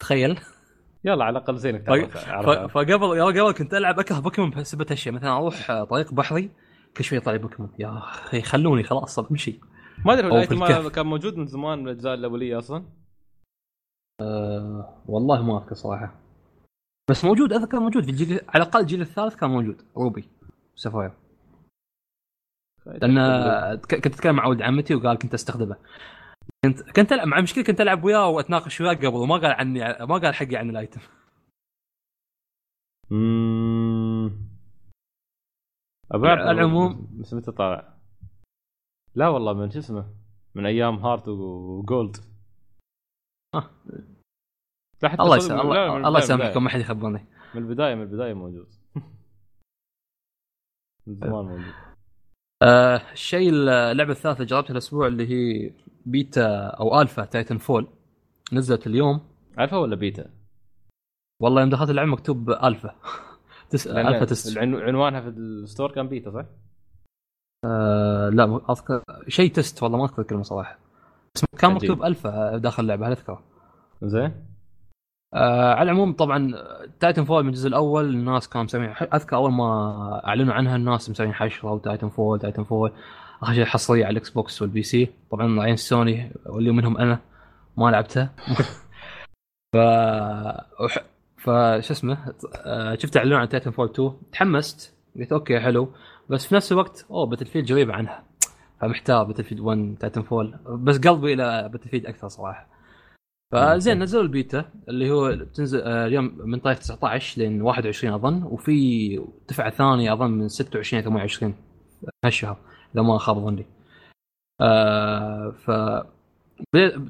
تخيل. يلا على الأقل زينك عرفها. فقبل يا قبل كنت ألعب أكره بوكيمون بسبب هالشيء مثلا أروح آه، طريق بحري كل شوي يطلع بوكيمون. يا أخي خلوني خلاص امشي ما أدري ال item. كان موجود من زمان من الأجزاء الأولية أصلا؟ أه والله ما أذكر صراحة. بس موجود أذكر موجود في الجيل على الأقل الجيل الثالث كان موجود. Ruby Sapphire لأن ك- كنت أتكلم مع ولد عمتي وقال كنت أستخدمه. كنت كنت العب مع مشكلة كنت ألعب وياه وأتناقش وياه قبل وما قال عني ما قال حقي عن الأيتم اممم على العموم- بس متى طالع؟ لا والله من شو اسمه من أيام هارت وجولد آه. الله صدق يسامح من- لا، من الله, يسامحكم. ما حد يخبرني من البداية من البداية موجود من زمان موجود آه الشيء اللعبة الثالثة جربتها الأسبوع اللي هي بيتا أو alpha Titanfall نزلت اليوم. ألفا ولا بيتا؟ والله يوم دخلت اللعبه مكتوب ألفا. تس... alpha test عنوانها في ال store كان بيتا صح؟ آه لا أذكر. شيء test والله ما أذكر الكلمة صراحة. بس كان عجيب. مكتوب ألفا داخل اللعبة هل اذكر زين. آه على العموم طبعا Titanfall من الجزء الأول الناس كانوا مسوين أذكر أول ما أعلنوا عنها الناس مسوين حشرة و Titanfall Titanfall آخر شيء حصريه على ال Xbox وال PC طبعا عيال سوني واللي منهم أنا. ما لعبتها ف فشو اسمه؟ آه، شفت إعلان عن Titanfall 2 تحمست. قلت okay حلو. بس في نفس الوقت أوه Battlefield قريبه عنها. فمحتار Battlefield 1 Titanfall بس قلبي إلى Battlefield أكثر صراحة. فزين نزلوا البيتا اللي هو بتنزل آه، اليوم من تاريخ 19 لين 21 أظن. وفي دفعة ثانية أظن من 26 ل 28 هالشهر. إذا ما خاب ظني. آه ف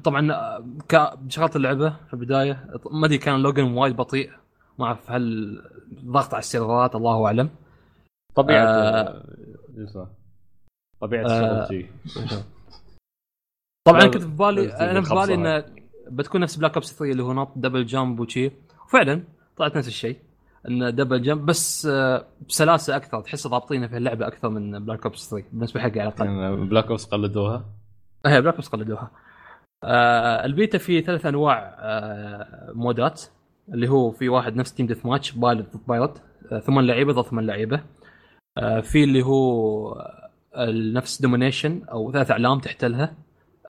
طبعا آه، شغلت اللعبة في البداية ما أدري كان login وايد بطيء ما أعرف هل ضغط على السيرفرات الله أعلم طبيعة آه. طبيعة آه. طبعا كنت في بالي أنا في بالي انه بتكون نفس Black Ops 3 اللي هو نط double jump وشي وفعلا طلعت نفس الشيء إنه double jump بس آه، بسلاسة أكثر تحس ضابطينه في اللعبة أكثر من Black Ops 3 بالنسبة حقي على الأقل. يعني Black Ops قلدوها؟ هي Black Ops قلدوها. آه البيتا فيه ثلاث أنواع آه مودات اللي هو في واحد نفس team deathmatch pilot ضد pilot آه ثمان لعيبة ضد ثمان لعيبة. آه في اللي هو آه، نفس domination أو ثلاث أعلام تحتلها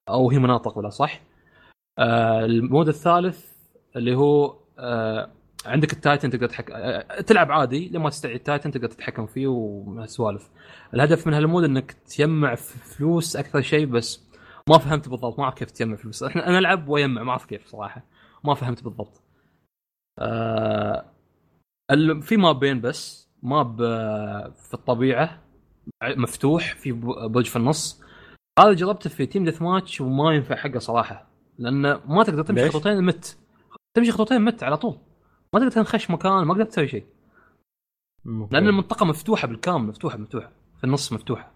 أو هي مناطق ولا صح. آه ال mode الثالث اللي هو آه عندك ال Titan تقدر تحك... تلعب عادي لما تستعيد ال Titan تقدر تتحكم فيه وسوالف الهدف من هال mode إنك تجمع فلوس أكثر شيء بس. ما فهمت بالضبط ما أعرف كيف تجمع فلوس. إحنا أنا ألعب وأجمع ما أعرف كيف صراحة. ما فهمت بالضبط. آه ال- في مابين بس. map آه، في الطبيعة مفتوح في برج في النص. هذا جربته في team deathmatch وما ينفع حقه صراحة. لأنه ما تقدر تمشي؟ خطوتين مت. تمشي خطوتين مت على طول. ما تقدر تنخش مكان ما تقدر تسوي شيء. لأن المنطقة مفتوحة بالكامل مفتوحة مفتوحة. في النص مفتوحة.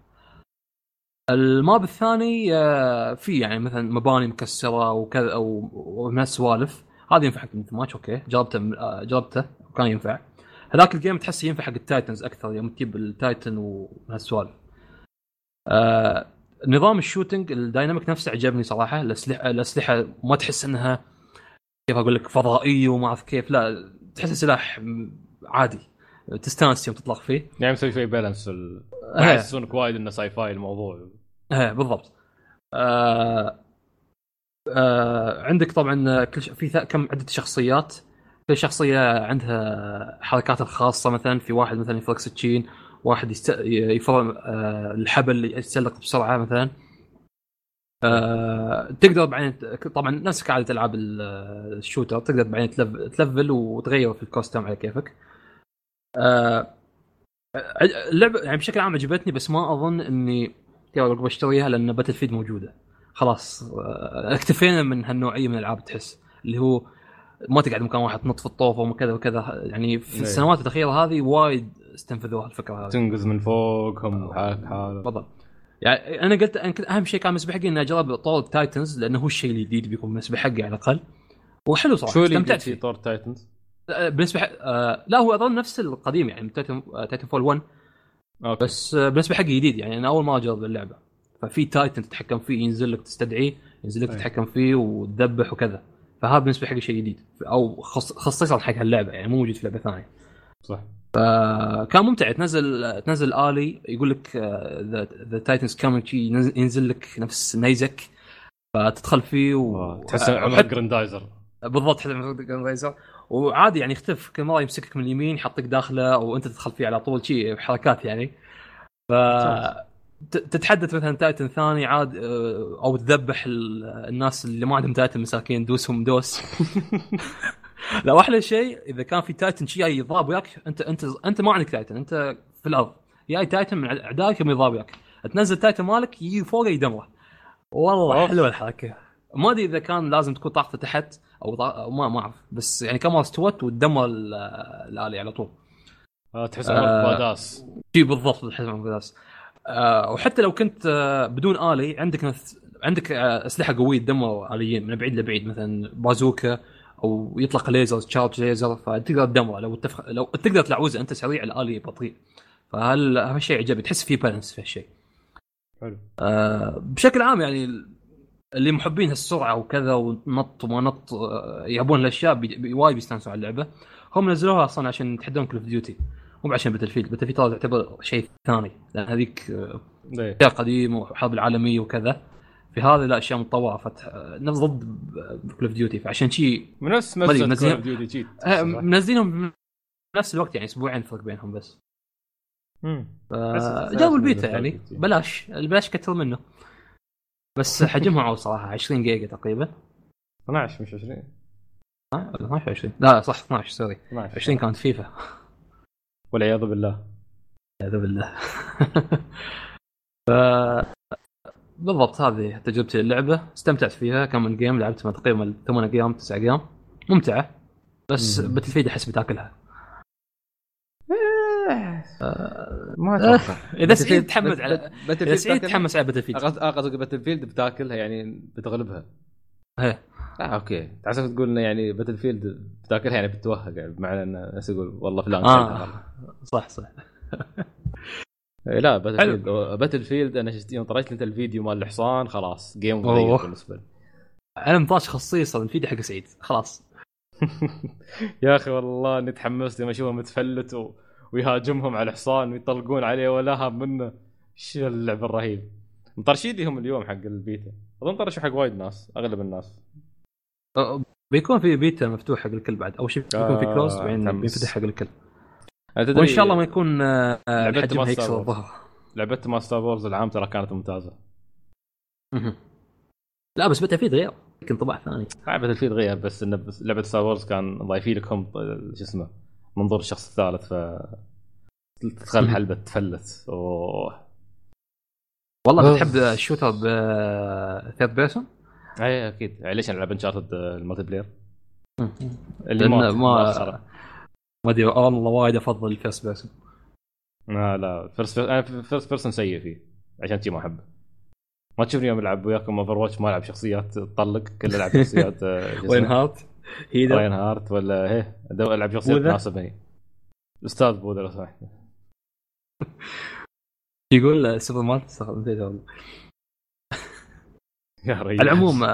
ال map الثاني آه، في يعني مثلا مباني مكسرة وكذا ومن هالسوالف هذا ينفع حق match okay. جربته آه، جربته وكان ينفع. هذاك ال game تحس ينفع حق ال Titans أكثر يوم تجيب ال Titan وهالسوالف. آه نظام ال shooting ال dynamic نفسه عجبني صراحة. الأسلحة الأسلحة ما تحس إنها كيف أقول لك فضائية وما أعرف كيف لا. تحس سلاح عادي. تستانس يوم تطلق فيه. يعني مسوي شوي balance ال... ما. يحسسونك وايد إنه sci-fi الموضوع. إيه بالضبط. آه آه عندك طبعا كل ش... في. كم عدة شخصيات. كل شخصية عندها حركاتها الخاصة مثلا في واحد مثلا يفر سكين واحد يست... يفر آه الحبل يتسلق بسرعة مثلا. آه تقدر بعدين طبعا نفس كعاده العاب ال- shooter تقدر بعدين تلف... تلفل وتغير في ال custom على كيفك. آه اللعبة يعني بشكل عام عجبتني بس ما أظن اني بشتريها لأن Battlefield موجودة. خلاص آه، اكتفينا من هالنوعية من الألعاب تحس اللي هو ما تقعد مكان واحد تنط في الطوفه وكذا وكذا. يعني في إيه. السنوات الأخيرة هذه وايد استنفذوها الفكرة هذه. تنقز من فوقهم حالك حالك بالضبط. يعني أنا قلت أنا كنت أهم شيء كان بالنسبة حقي اني اجرب طور Titans لأنه هو الشيء الجديد بيكون بالنسبة حقي على الأقل. وحلو صراحة شو اللي استمتعت في فيه. طور Titans؟ آه، بالنسبة حق... آه لا هو أظن نفس القديم يعني Titan Titanfall 1 okay. بس آه بالنسبة حقي جديد يعني أنا أول ما أجرب اللعبة. ففي Titan تتحكم فيه ينزل لك تستدعيه ينزل لك أي. تتحكم فيه وتذبح وكذا. فهذا بالنسبة حقي شيء جديد. أو خص... خصيصا حق هاللعبة يعني مو موجود في لعبة ثانية. صح. آه، كان ممتع. تنزل تنزل آلي يقول لك the Titan's coming ينزل لك نفس نيزك فتدخل فيه و... تحس عمرك جراندايزر بالضبط حتى جراندايزر وعادي يعني يختلف كل مرة يمسكك من اليمين يحطك داخله وأنت تدخل فيه على طول شيء حركات يعني. ف تتحدى مثلا Titan ثاني عاد آه، أو تذبح ال- الناس اللي ما عندهم Titan مساكين دوسهم دوس. لا واحلى شيء إذا كان في Titan شي جاي يضرب وياك أنت أنت أنت ما عندك Titan أنت في الأرض. جاي Titan من أعدائك يبي يضرب وياك. تنزل Titan مالك يجي فوقه يدمره. والله. حلوة الحركة. ما أدري إذا كان لازم تكون طاقته تحت أو, طا... أو ما ما أعرف. بس يعني كم مره استوت وتدمر ال- الآلي على طول. آه، تحس آه. باداس شي بالضبط الحزم المقداس آه وحتى لو كنت آه بدون آلي عندك مث... عندك أسلحة قوية تدمر آليين من بعيد لبعيد مثلا بازوكا. أو يطلق ليزر تشارج ليزر فتقدر تدمره. لو التف... لو تقدر تلعوزه أنت سريع الالي بطيء. فهل الشيء عجبني تحس فيه بالانس في هالشيء. حلو. آه بشكل عام يعني اللي محبين هالسرعة وكذا ونط وما نط آه، يحبون الأشياء بي... بي... وايد بيستانسوا على اللعبة. هم نزلوها أصلا عشان يتحدون Call of Duty مو عشان Battlefield Battlefield تعتبر شيء ثاني. لأن هذيك آه، ليه اشياء قديمه والحرب العالمية وكذا. في هذه لا أشياء متطورة فتح نفس ضد Call of Duty فعشان شيء من نفس منزلين- كول منزلينهم بنفس الوقت يعني أسبوعين فرق بينهم بس. بس- جابوا البيتا يعني. بلاش البلاش كثر منه. بس حجمها عاوز صراحة 20 جيجا تقريبا. 12 مش 20 ها؟ ولا 12 20 لا صح 12 sorry. 12 20 كانت فيفا. والعياذ بالله. والعياذ بالله. ف بالضبط هذه تجربتي للعبه استمتعت فيها كم من game لعبت تقريبا 8 game 9 game ممتعة بس Battlefield احس بتاكلها ما آه، أتوقع. إذا سعيد تحمس على إذا سعيد تحمس على Battlefield قصدك Battlefield بتاكلها يعني بتغلبها. إيه. آه أوكي. تعرف تقول إنه يعني Battlefield بتاكلها؟ يعني بتوهق يعني بمعنى إنه يقول والله فلان كسبها. صح صح. إيه لا Battlefield Battlefield أنا يوم لي انت الفيديو مال الحصان خلاص game بالنسبة لي. أنا مطاش خصيصا الفيديو حق سعيد خلاص. يا أخي والله أني تحمست لما اشوفه متفلت و... ويهاجمهم على الحصان ويطلقون عليه ولا هاب منه. شو اللعب الرهيب. مطرشين لهم اليوم حق البيتا. أظن طرشوا حق وايد ناس أغلب الناس. أه، بيكون في بيتا مفتوح حق الكل بعد اول شيء بيكون في آه، كلوز بعدين. بينفتح حق الكل. وإن شاء الله ما يكون آه، ماستر هيكسر وورز. الظهر لعبت ما ستار وورز العام ترى كانت ممتازة. لا بس بتا في غير يمكن طبع ثاني لعبه الفيل غير بس انه بس لعبة ستار وورز كان ضايفين لكم شو اسمه منظور الشخص الثالث ف تدخل. حلبة تفلت أوه والله أوف. بتحب ال shooter ب third person؟ أي أكيد ليش العب Uncharted ال multiplayer اللي ما ما ما أدري والله وايد أفضل ال first person. لا لا first person سيء فيه عشان شي ما أحبه. ما تشوفني يوم العب وياكم Overwatch ما العب شخصيات تطلق كل العب شخصيات آه،؟ Reinhardt هيدا Reinhardt ولا أدو- العب شخصيات؟ تناسبني أستاذ بوذا لو سمحت يقول سوبر مان والله يا ريال على العموم آه،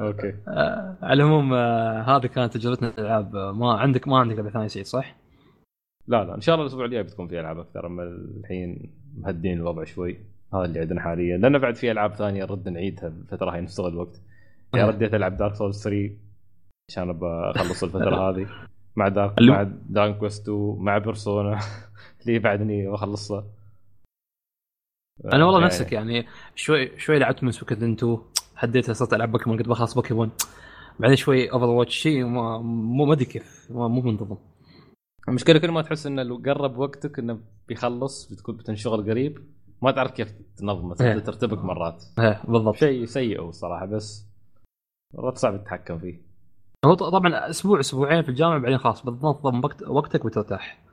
أوكي. آه، على العموم آه، هذه كانت تجربتنا الالعاب آه، ما عندك ما عندك لعبه ثانية سعيد صح؟ لا لا إن شاء الله الأسبوع الجاي بتكون في ألعاب أكثر أما الحين مهدين الوضع شوي. هذا اللي عندنا حاليا. لأن بعد في ألعاب ثانية نرد نعيدها الفترة هاي نستغل الوقت. يعني آه. رديت العب Dark Souls 3 عشان ابى أخلص الفترة هذه. مع دارك مع Dark Quest 2 مع Persona اللي بعدني بخلصها أنا والله يعني- نفسك يعني شوي شوي لعبت من Toukiden 2 هديتها صرت ألعب بوكيمون قلت بخلص بوكيمون. بعدين شوي Overwatch شيء ما مو ما أدري كيف مو منتظم. المشكلة كل ما تحس إنه لو قرب وقتك إنه بيخلص بتكون بتنشغل قريب ما تعرف كيف تنظمه إيه. ترتبك مرات. إيه بالضبط. شيء سيء الصراحه بس مرات صعب تتحكم فيه. هو طبعا أسبوع أسبوعين في الجامعة بعدين خلاص بتنظم وقت وقتك وترتاح.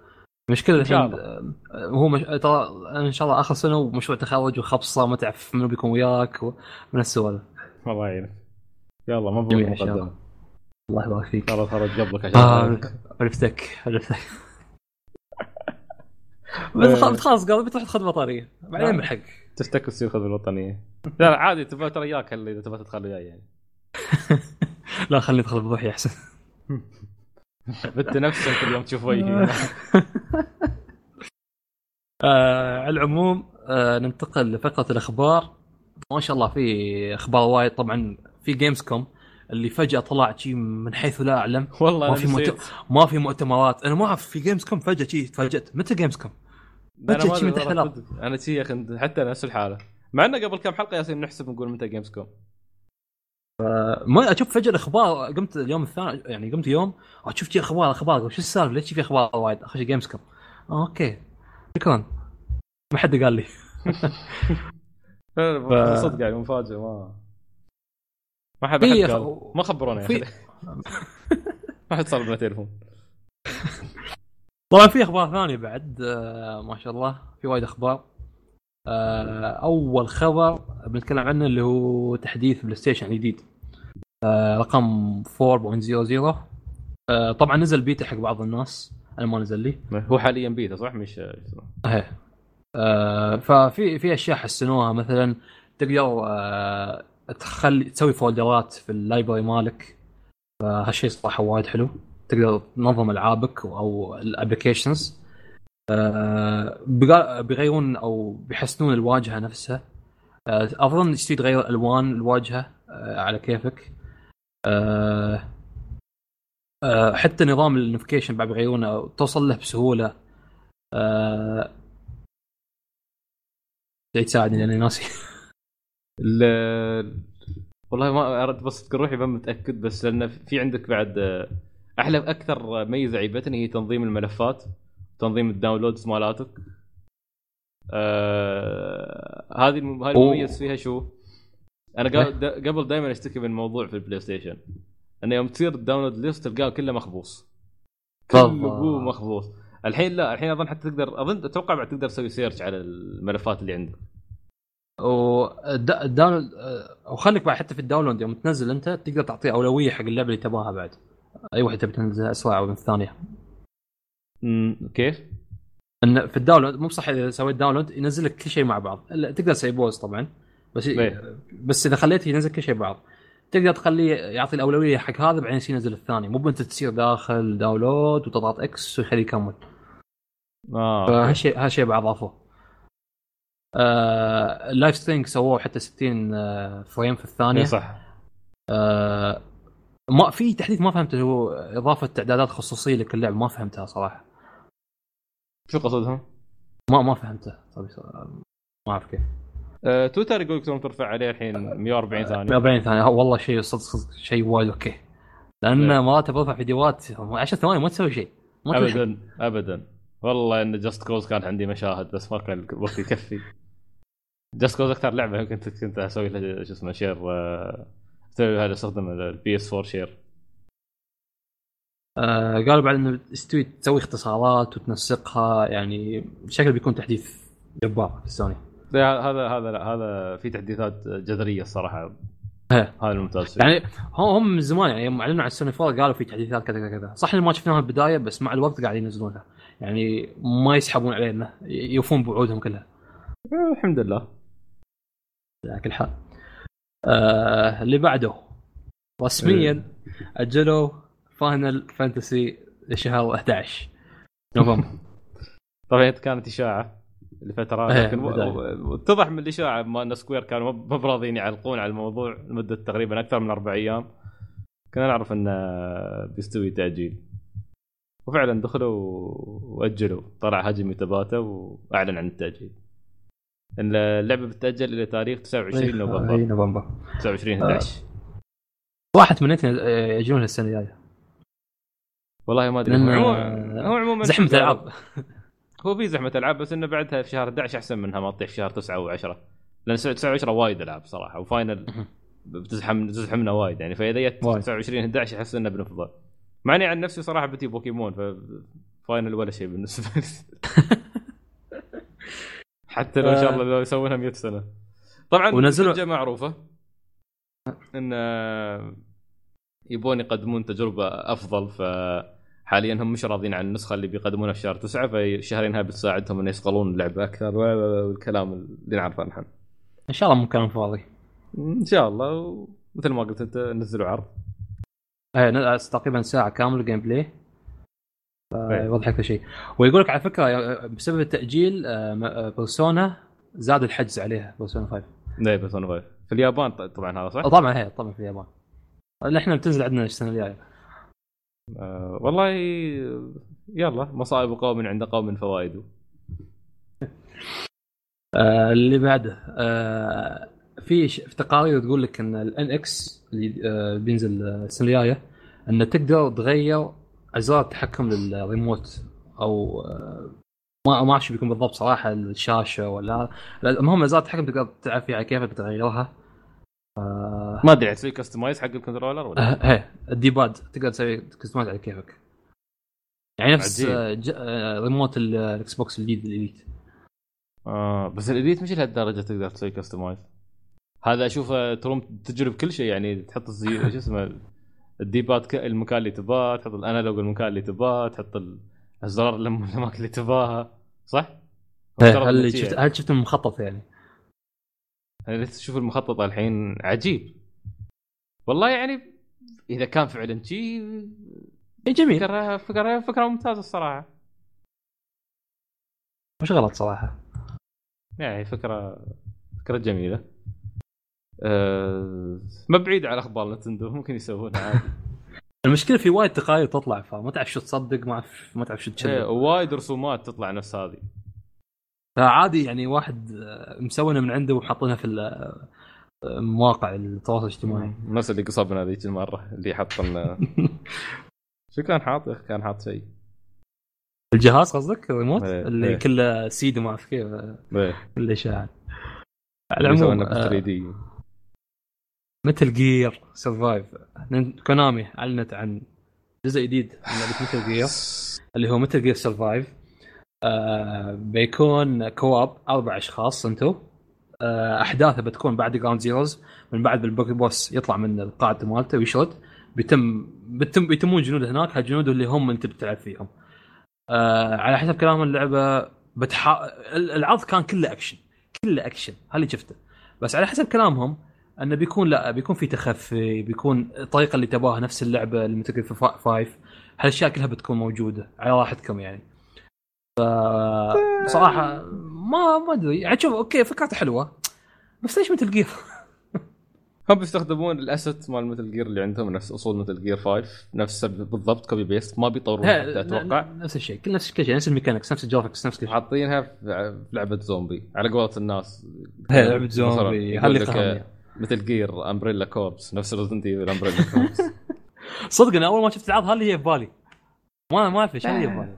شاء الحين آه، هو مش... ترى إن شاء الله آخر سنة ومشروع تخرج وخبصة ما تعرف منو بيكون وياك و... من السوالف. الله يعينك. يلا مبروك. مقدما الله يبارك فيك. ترى خرج قبلك آه، عشان عرفتك عرفتك. بس خلاص خلاص قال بتروح تاخذ بطارية. بعدين آه. بحق تفتك تصير خذ الوطنية. لا عادي تبغى ترى اياك اللي إذا تبغى تدخل وياي يعني. لا خليني أدخل بروحي أحسن. بنت نفسك كل يوم تشوف وجهي. آه على العموم آه ننتقل لفقرة الأخبار. ما شاء الله في أخبار وايد. طبعا في Gamescom اللي فجأة طلع شيء من حيث لا أعلم. والله ما في مؤت... ما في مؤتمرات. أنا ما أعرف في Gamescom فجأة شي تفاجأت. متى Gamescom؟ أنا فجأة ما شي من تحت. أنا شي يا أخي حتى نفس الحالة. مع إنه قبل كم حلقة ياسين نحسب نقول متى Gamescom ما أشوف فجأة الأخبار. قمت اليوم الثاني يعني قمت يوم أشوف شي أخبار أخبار. شو السالفة؟ ليش في أخبار وايد؟ اخش Gamescom أوكي. شكرا. ما حد قال لي. ف- صدق يعني مفاجأة ما ما حد أخ- قال. ما خبرونا يا أخي ما حد صار لنا تليفون طبعا في أخبار ثانية بعد آه ما شاء الله في وايد أخبار. آه أول خبر بنتكلم عنه اللي هو تحديث PlayStation الجديد. آه رقم 4.00 آه طبعا نزل بيتا حق بعض الناس أنا ما نزل لي. هو حاليا بيتا صح؟ مش إيه آه ففي في أشياء حسنوها. مثلا تقدر آه تخلي تسوي فولدرات في ال library مالك. فهالشيء صراحة وايد حلو. تقدر تنظم ألعابك أو ال applications. آه بيغ- بيغيرون أو بيحسنون الواجهة نفسها. اظن تشتري تغير ألوان الواجهة على كيفك. حتى نظام ال notification بعد بيغيرونه توصل له بسهولة. جاي تساعدني لأني ناسي. ال- والله ما اردت بس اذكر روحي ما متأكد بس لأن في عندك بعد أحلى أكثر ميزة عيبتني هي تنظيم الملفات تنظيم ال downloads مالاتك. آه هذه الم- هذه. المميز فيها شو؟ أنا دا- قبل دائما أشتكي من موضوع في ال PlayStation انه يوم تصير ال download list تلقاه كله مخبوص. كله مخبوص. الحين لا الحين أظن حتى تقدر أظن أتوقع بعد تقدر تسوي search على الملفات اللي عندك. وال download وخليك بعد حتى في ال download يوم تنزل أنت تقدر تعطيه أولوية حق اللعبة اللي تبغاها بعد. أي واحدة تبي تنزلها اسرع من الثانية امم كيف؟ إن في ال download مو صح إذا سويت download ينزل لك كل شيء مع بعض. تقدر تسوي pause طبعا بس إيه. بس إذا خليته ينزل كل شيء بعض. تقدر تخليه يعطي الأولوية حق هذا بعدين ينزل الثاني. مو بأنت تصير داخل download وتضغط X ويخليه يكمل. آه. فهالشيء هالشيء بعد اضافوه آه ال Life is Strange سووه حتى 60 آه، frame في الثانية. إيه صح. آه ما في تحديث ما فهمته هو إضافة تعدادات خصوصية لكل لعبة ما فهمتها صراحة. شو قصدهم؟ ما ما فهمته. طيب ما أعرف كيف. آه، تويتر يقول لك ترفع عليه الحين 140 ثانية. 140 ثانية. والله شيء صدق صدق شيء وايد أوكي. لأن إيه. مرات برفع فيديوهات 10 ثواني ما تسوي شيء. ما تسوي شيء. ابدا ابدا. والله إن Just Cause كان عندي مشاهد بس ما كان الوقت يكفي. Just Cause أكثر لعبة يمكن كنت كنت أسوي لها شو اسمه share آه، أسوي هذا استخدم ال PS4 share آه قالوا بعد إنه تستوي تسوي اختصارات وتنسقها يعني بشكل بيكون تحديث جبار في سوني هذا هذا لا هذا في تحديثات جذرية الصراحة. إيه. هذا الممتاز. يعني هم هم من زمان يعني يوم أعلنوا عن سوني 4 قالوا في تحديثات كذا كذا كذا. صح ما شفناها بالبدايه بس مع الوقت قاعد ينزلونها. يعني ما يسحبون علينا يوفون بوعودهم كلها. الحمد لله. على كل حال. آه اللي بعده. رسميا أجلوا Final Fantasy لشهر 11 نوفمبر. طبعا كانت إشاعة لفترة إيه، لكن. و- واتضح من الإشاعة ما أن Square كانوا ما براضيين يعلقون على الموضوع لمدة تقريبا أكثر من أربع أيام. كنا نعرف انه بيستوي تاجيل وفعلا دخلوا وأجلوا طلع هاجمي تباتا وأعلن عن التأجيل. ان اللعبة بتتأجل إلى تاريخ 29 اي نوفمبر. نوفمبر. 29 11 واحد تمنيت يجون السنة الجاية. والله ما أدري. هو عموما هو عموما زحمة العاب هو في زحمة العاب بس إنه بعدها في شهر 11 أحسن منها ما تطيح في شهر 9 و10 لأن 9 و10 وايد ألعاب صراحة وفاينل بتزحم تزحمنا وايد يعني. فإذا جت وايد. 29 11 أحس إنه بنفضل. مع إني عن نفسي صراحة بتي بوكيمون ف فاينل ولا شيء بالنسبة لي. حتى لو إن شاء الله لو يسوونها 100 سنة. طبعا ونزلوا- معروفة. إن آه، يبون يقدمون تجربة أفضل فحاليا هم مش راضيين عن النسخة اللي بيقدمونها في شهر تسعة فشهرين هاي بتساعدهم إنه يصقلون اللعبه أكثر والكلام اللي نعرفه عنها إن شاء الله مكان فاضي إن شاء الله مثل ما قلت أنت نزلوا عرض. إيه تقريبا ساعة كامله gameplay إيه. يوضح أكثر شيء. ويقول لك على فكرة آه، بسبب التأجيل آه، م- آه، Persona زاد الحجز عليها Persona 5 لا بس أنا غير في اليابان طبعا هذا صح؟ طبعا هي طبعا في اليابان. إحنا بتنزل عندنا السنة الجاية. آه والله يلا مصائب قوم عند قوم فوائد. آه اللي بعده آه في في تقارير تقول لك إن ال NX اللي آه بينزل السنة الجاية انه تقدر تغير ازرار التحكم للريموت أو آه ما ما أعرف بيكون بالضبط صراحة الشاشة ولا المهم ازرار التحكم تقدر تلعب فيها كيفك تغيرها آه ما أدري تسوي customize حق ال controller ولا؟ آه، هي ال D-pad تقدر تسوي customize على كيفك. يعني نفس. آه، ج- ريموت ال- ال Xbox الجديد ال Elite آه بس ال Elite مش لهالدرجة تقدر تسوي customize هذا اشوفه تروم تجرب كل شيء يعني تحط الزي... شو اسمه ال D-pad ك- المكان اللي تباه تحط ال analog المكان اللي تباه تحط ال- الزرار الاماكن اللي تباها صح؟ مفترض هل شفت هل شفت المخطط يعني؟ يعني تشوف المخطط الحين عجيب. والله يعني إذا كان فعلا شيء إيه، جميل. فكره فكره فكرة ممتازة الصراحة. مش غلط صراحة. يعني فكره فكرة جميلة. ما بعيد على أخبار نتندو ممكن يسوونها عادي. المشكلة في وايد تقارير تطلع فما تعرف شو تصدق ما تعرف ما تعرف شو إيه، تشذب وايد رسومات تطلع نفس هذه. فعادي يعني واحد آه، مسوينها من عنده وحاطينها في آه، مواقع التواصل الاجتماعي. نفس اللي قصبنا ذيك المرة اللي حط لنا شو كان حاط؟ يا أخي؟ كان حاط شيء. الجهاز قصدك؟ الريموت؟ إيه، اللي إيه. كله سيد وما أعرف كيف. آه، إيه، كله اشاعات اللي على العموم ب 3 آه، دي. مثل جير سرفايف كونامي أعلنت عن جزء جديد من لعبة مثل جير اللي هو مثل جير سرفايف آه بيكون كواب أربع أشخاص أنتم آه أحداثه بتكون بعد جراوند زيروز من بعد بالبوكي بوس يطلع من القاعدة مالته ويشرد بيتم بيتم بيتمون جنود هناك هالجنود اللي هم أنت بتلعب فيهم. آه على حسب كلام اللعبة بتحا... ال- العرض كان كله أكشن. كله أكشن هذا اللي شفته. بس على حسب كلامهم انه بيكون لا بيكون في تخفي بيكون الطريقة اللي تباها نفس اللعبة اللي مثل في فايف. هالأشياء كلها بتكون موجودة على راحتكم يعني. ف بصراحة ما ما أدري. يعني شوف أوكي فكرته حلوة. بس ليش Metal Gear؟ هم بيستخدمون ال asset مال Metal Gear اللي عندهم نفس أصول Metal Gear 5 نفس بالضبط copy paste ما بيطورون حتى أتوقع. نفس الشيء. كل نفس كل شيء نفس ال mechanics نفس ال graphics نفس كل شيء. حاطينها في لعبة زومبي. على قولة الناس. مثلاً زومبي، يقول Metal Gear Umbrella Corps نفس Resident Evil Umbrella Corps صدق أنا أول ما شفت العرض هذه هي في بالي. ما ما اعرف إيش هي في بالي.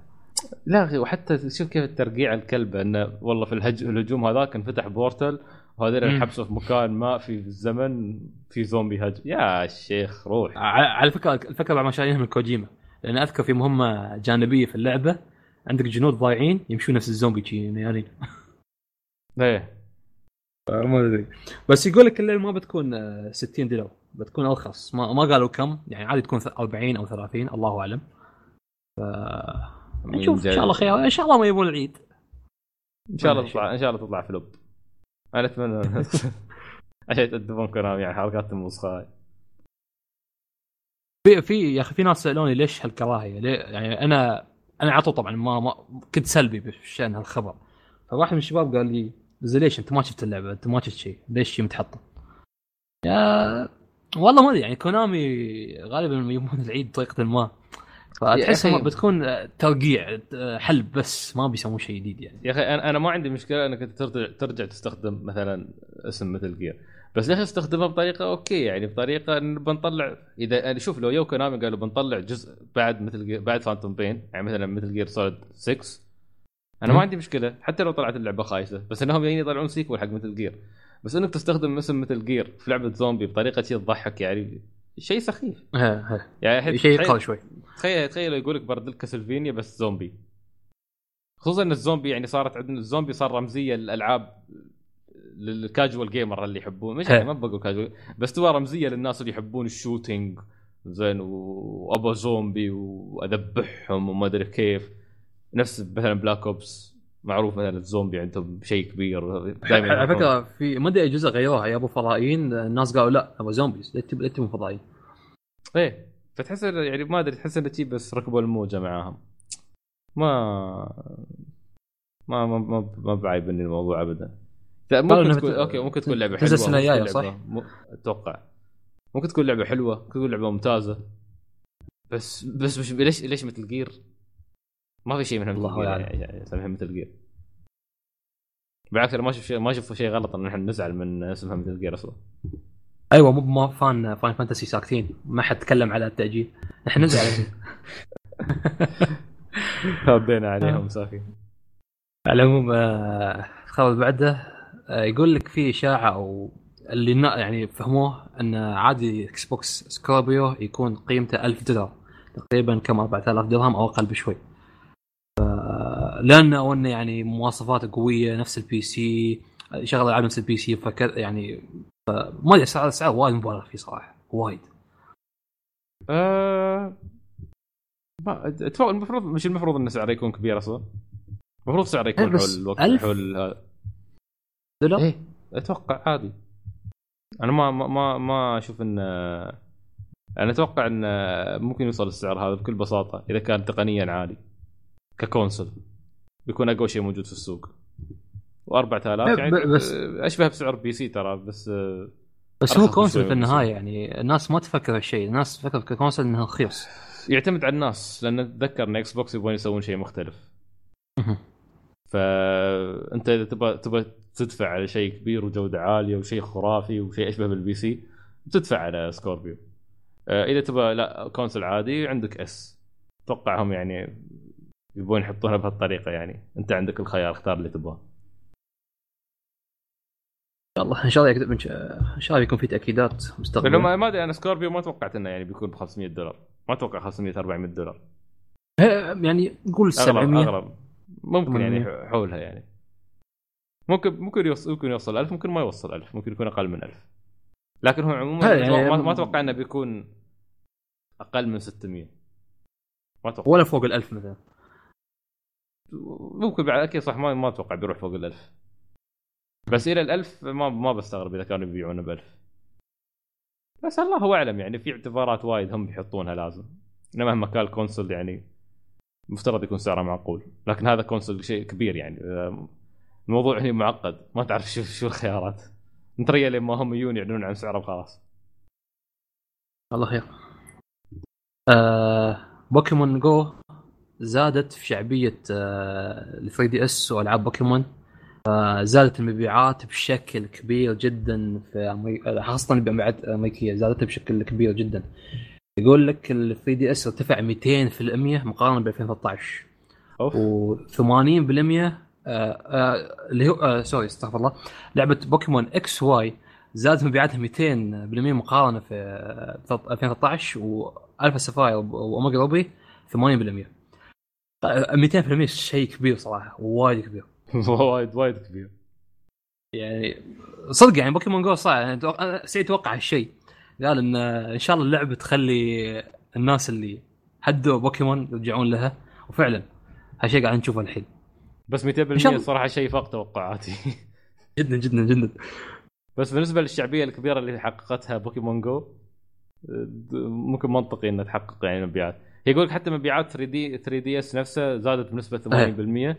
لا أخي وحتى شوف كيف الترقيع الكلبه إنه والله في الهج... الهجوم هذاك انفتح بورتل وهذول. انحبسوا في مكان ما في الزمن في زومبي هجم يا شيخ روح. على على فكرة الفكرة بعد ما شايلينها من كوجيما لأن أذكر في مهمة جانبية في اللعبة عندك جنود ضايعين يمشون نفس الزومبي شي يعني. إيه. ما أدري. بس يقول لك اللعبه ما بتكون آه، 60 دولار. بتكون أرخص. ما, ما قالوا كم. يعني عادي تكون 40 أو 30 الله أعلم. ف نشوف. إن شاء الله خير. إن شاء الله ما يبون العيد. إن شاء الله تطلع إن شاء الله تطلع فلوب أنا أتمنى. عشان يتأدبون كونامي يعني حركات الموسخه هاي في في يا أخي في ناس سألوني ليش هالكراهية؟ ليه؟ يعني أنا أنا عطوا طبعا ما, ما كنت سلبي بشأن هالخبر. فواحد من الشباب قال لي زين ليش انت ما شفت اللعبة انت ما شفت شيء. ليش شيء متحطم؟ يا والله ما أدري يعني كونامي غالبا يبون العيد بطريقة ما. فتحس بتكون آه، ترقيع آه، حلب بس ما بيسوون شيء جديد يعني. يا أخي أنا أنا ما عندي مشكلة إنك ترجع ترجع تستخدم مثلا اسم Metal Gear بس ليش أستخدمها بطريقة أوكي يعني بطريقة إن بنطلع إذا يعني شوف لو يو كونامي قالوا بنطلع جزء بعد مثل بعد Phantom Pain يعني مثلا Metal Gear Solid 6 أنا. ما عندي مشكلة حتى لو طلعت اللعبة خايسة بس إنهم يعني يطلعون sequel حق Metal Gear بس إنك تستخدم اسم Metal Gear في لعبة زومبي بطريقة شيء تضحك يعني شيء سخيف. يعني شيء قوي شوي. تخيل تخيل يقول لك برد لك Castlevania بس زومبي خصوصا إن الزومبي يعني صارت عندنا الزومبي صار رمزية للألعاب لل casual gamer اللي يحبون. مش ما بقول كاجوال بس تبغى رمزية للناس اللي يحبون ال shooting زين وأبو زومبي وأذبحهم وما أدري كيف. نفس مثلا Black Ops معروف مثلا الزومبي عندهم شيء كبير. دائما على فكرة في ما أدري جزء غيروها يابوا فضائيين الناس قالوا لا ابو zombies لا تب- لا تبون فضائيين. إيه فتحس يعني ما أدري تحس انه بس ركبوا الموجة معاهم. ما ما ما ما, ما بعيبني الموضوع ابدا. ممكن تكون بت- okay ممكن تكون لعبة حلوة الجاية، تكون صح؟ م... أتوقع. ممكن تكون لعبة حلوة ممكن تكون لعبة ممتازة. بس بس مش ليش ليش Metal Gear ما في شيء منها مثل إلا اسمها Metal Gear بالعكس ما أشوف شيء ما أشوف شيء غلط إن نحن نزعل من اسمها Metal Gear أصلا. أيوه مو ما فان فان Fantasy ساكتين. ما حد تكلم على التأجيل. نحن نزعل. هبينا عليهم مساكين على العموم آه، الخبر اللي بعده آه، يقول لك في إشاعة أو اللي يعني فهموه إن عادي Xbox Scorpio يكون قيمته 1000 دولار. تقريبا كم؟ 4000 درهم أو أقل بشوي. لأنه أو انه يعني مواصفات قوية نفس ال PC شغل ألعاب نفس ال PC فكذا يعني ما أدري سعر سعر وايد مبالغ فيه صراحة وايد. ما أتوقع المفروض مش المفروض إن سعره يكون كبير أصلا المفروض سعره يكون إيه حول الوقت ألف؟ حول هذا دولار إيه أتوقع عادي أنا ما ما ما, ما أشوف ان أنا أتوقع إن ممكن يوصل السعر هذا بكل بساطة إذا كان تقنيا عالي ك console بيكون أقوى شيء موجود في السوق. و4000 إيه، يعني بس- أشبه بسعر PC ترى بس بس هو console في النهاية يعني الناس ما تفكر هالشيء الناس تفكر ك console إنه رخيص. يعتمد على الناس لأن تذكر إن Xbox يبغون يسوون شيء مختلف. فانت إذا تبغى تبغى تدفع على شيء كبير وجودة عالية وشيء خرافي وشيء أشبه بال PC تدفع على Scorpio آه، إذا تبغى لا console عادي عندك S اتوقعهم يعني يبغون يحطونها بهالطريقة يعني. أنت عندك الخيار اختار اللي تبغاه. الله إن شاء الله يكتب إن شاء الله يكون في تأكيدات مستقبلا ما ما أدري أنا Scorpio ما توقعت إنه يعني بيكون ب 500 دولار. ما أتوقع 500 400 دولار. يعني اغلب 700 أغلب. ممكن يعني 800. حولها يعني. ممكن ممكن يوصل ممكن يوصل 1000 ممكن ما يوصل 1000 ممكن يكون أقل من 1000 لكن هو عموما يعني- ما, أتوقع إنه بيكون أقل من 600 ما أتوقع ولا فوق الألف مثلا. ممكن بعد أكيد صح ما ما أتوقع بيروح فوق ال 1000 بس إلى ال 1000 ما ما بستغرب إذا كانوا يبيعونه ب 1000 بس الله أعلم يعني في اعتبارات وايد هم بيحطونها لازم. مهما كان ال console يعني مفترض يكون سعره معقول. لكن هذا console شيء كبير يعني الموضوع هنا معقد. ما تعرف شو شو الخيارات. نتريا لين ما هم يجون يعلنون عن سعره وخلاص. الله خير آه Pokémon Go زادت في شعبية آه ال 3DS وألعاب بوكيمون. آه زادت المبيعات بشكل كبير جدا في أمريكا خاصة المبيعات الامريكيه زادتها بشكل كبير جدا. يقول لك ال 3DS ارتفع 200% مقارنة ب 2013 أوف. و80% آه، آه، اللي هو آه، sorry استغفر الله. لعبة Pokémon X Y زادت مبيعاتها 200% مقارنة في آه، 2013 و Alpha Sapphire و Omega Ruby 80% آه، 200% شيء كبير صراحة وايد كبير. وايد وايد كبير. يعني صدق يعني Pokémon Go صح يعني سعيد توقع هالشيء. قال إن إن شاء الله اللعبة تخلي الناس اللي حدوا بوكيمون يرجعون لها. وفعلا هالشيء قاعد نشوفه الحين. بس إن 200% شاء الله. صراحة شيء فوق توقعاتي. جدا جدا جدا. بس بالنسبة للشعبية الكبيرة اللي حققتها Pokémon Go ممكن منطقي إنها تحقق يعني مبيعات. يقول لك حتى مبيعات 3D 3DS نفسها زادت بنسبة 80%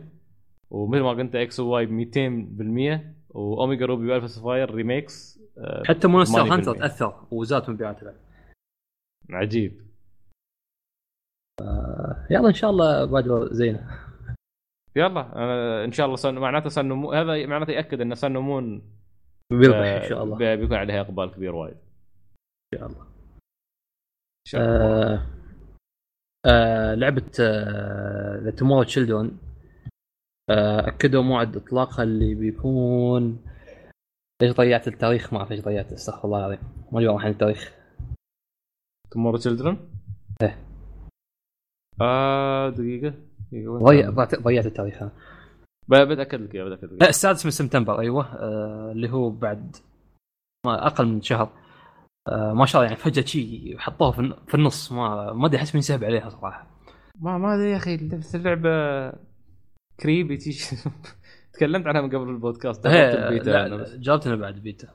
ومثل ما قلت X و Y 200% و Omega Ruby و Alpha Sapphire remakes آه، حتى Monster 80%. Hunter تأثر وزاد مبيعاتها عجيب. يلا إن شاء الله بادرة زينة. يلا أنا إن شاء الله Sun... معناته Sun Moon هذا معناته يأكد إن Sun Moon بيربح آه، إن شاء الله. بي- بيكون عليها إقبال كبير وايد. إن شاء الله. إن شاء الله. آه آه لعبة آه The Tomorrow Children آه، أكدوا موعد إطلاقها اللي بيكون ليش ضيعت التاريخ؟ ما أعرف ليش ضيعت استغفر الله العظيم. ما واضح عن التاريخ. تومورو تشيلدرن؟ إيه. آه دقيقة دقيقة وين ضيع؟ ضيعت- ضيعت التاريخ أنا بتأكد لك إياه بتأكد لك إياه. السادس من سبتمبر أيوه. آه اللي هو بعد ما أقل من شهر. آه ما شاء الله يعني فجأة شي حطوها في, الن- في النص. ما ما أدري أحس من سحب عليها صراحة. ما ما أدري يا أخي بس اللعبة creepy تيش تكلمت عنها من قبل البودكاست جربت البيتا جربت أنا بعد بيتا.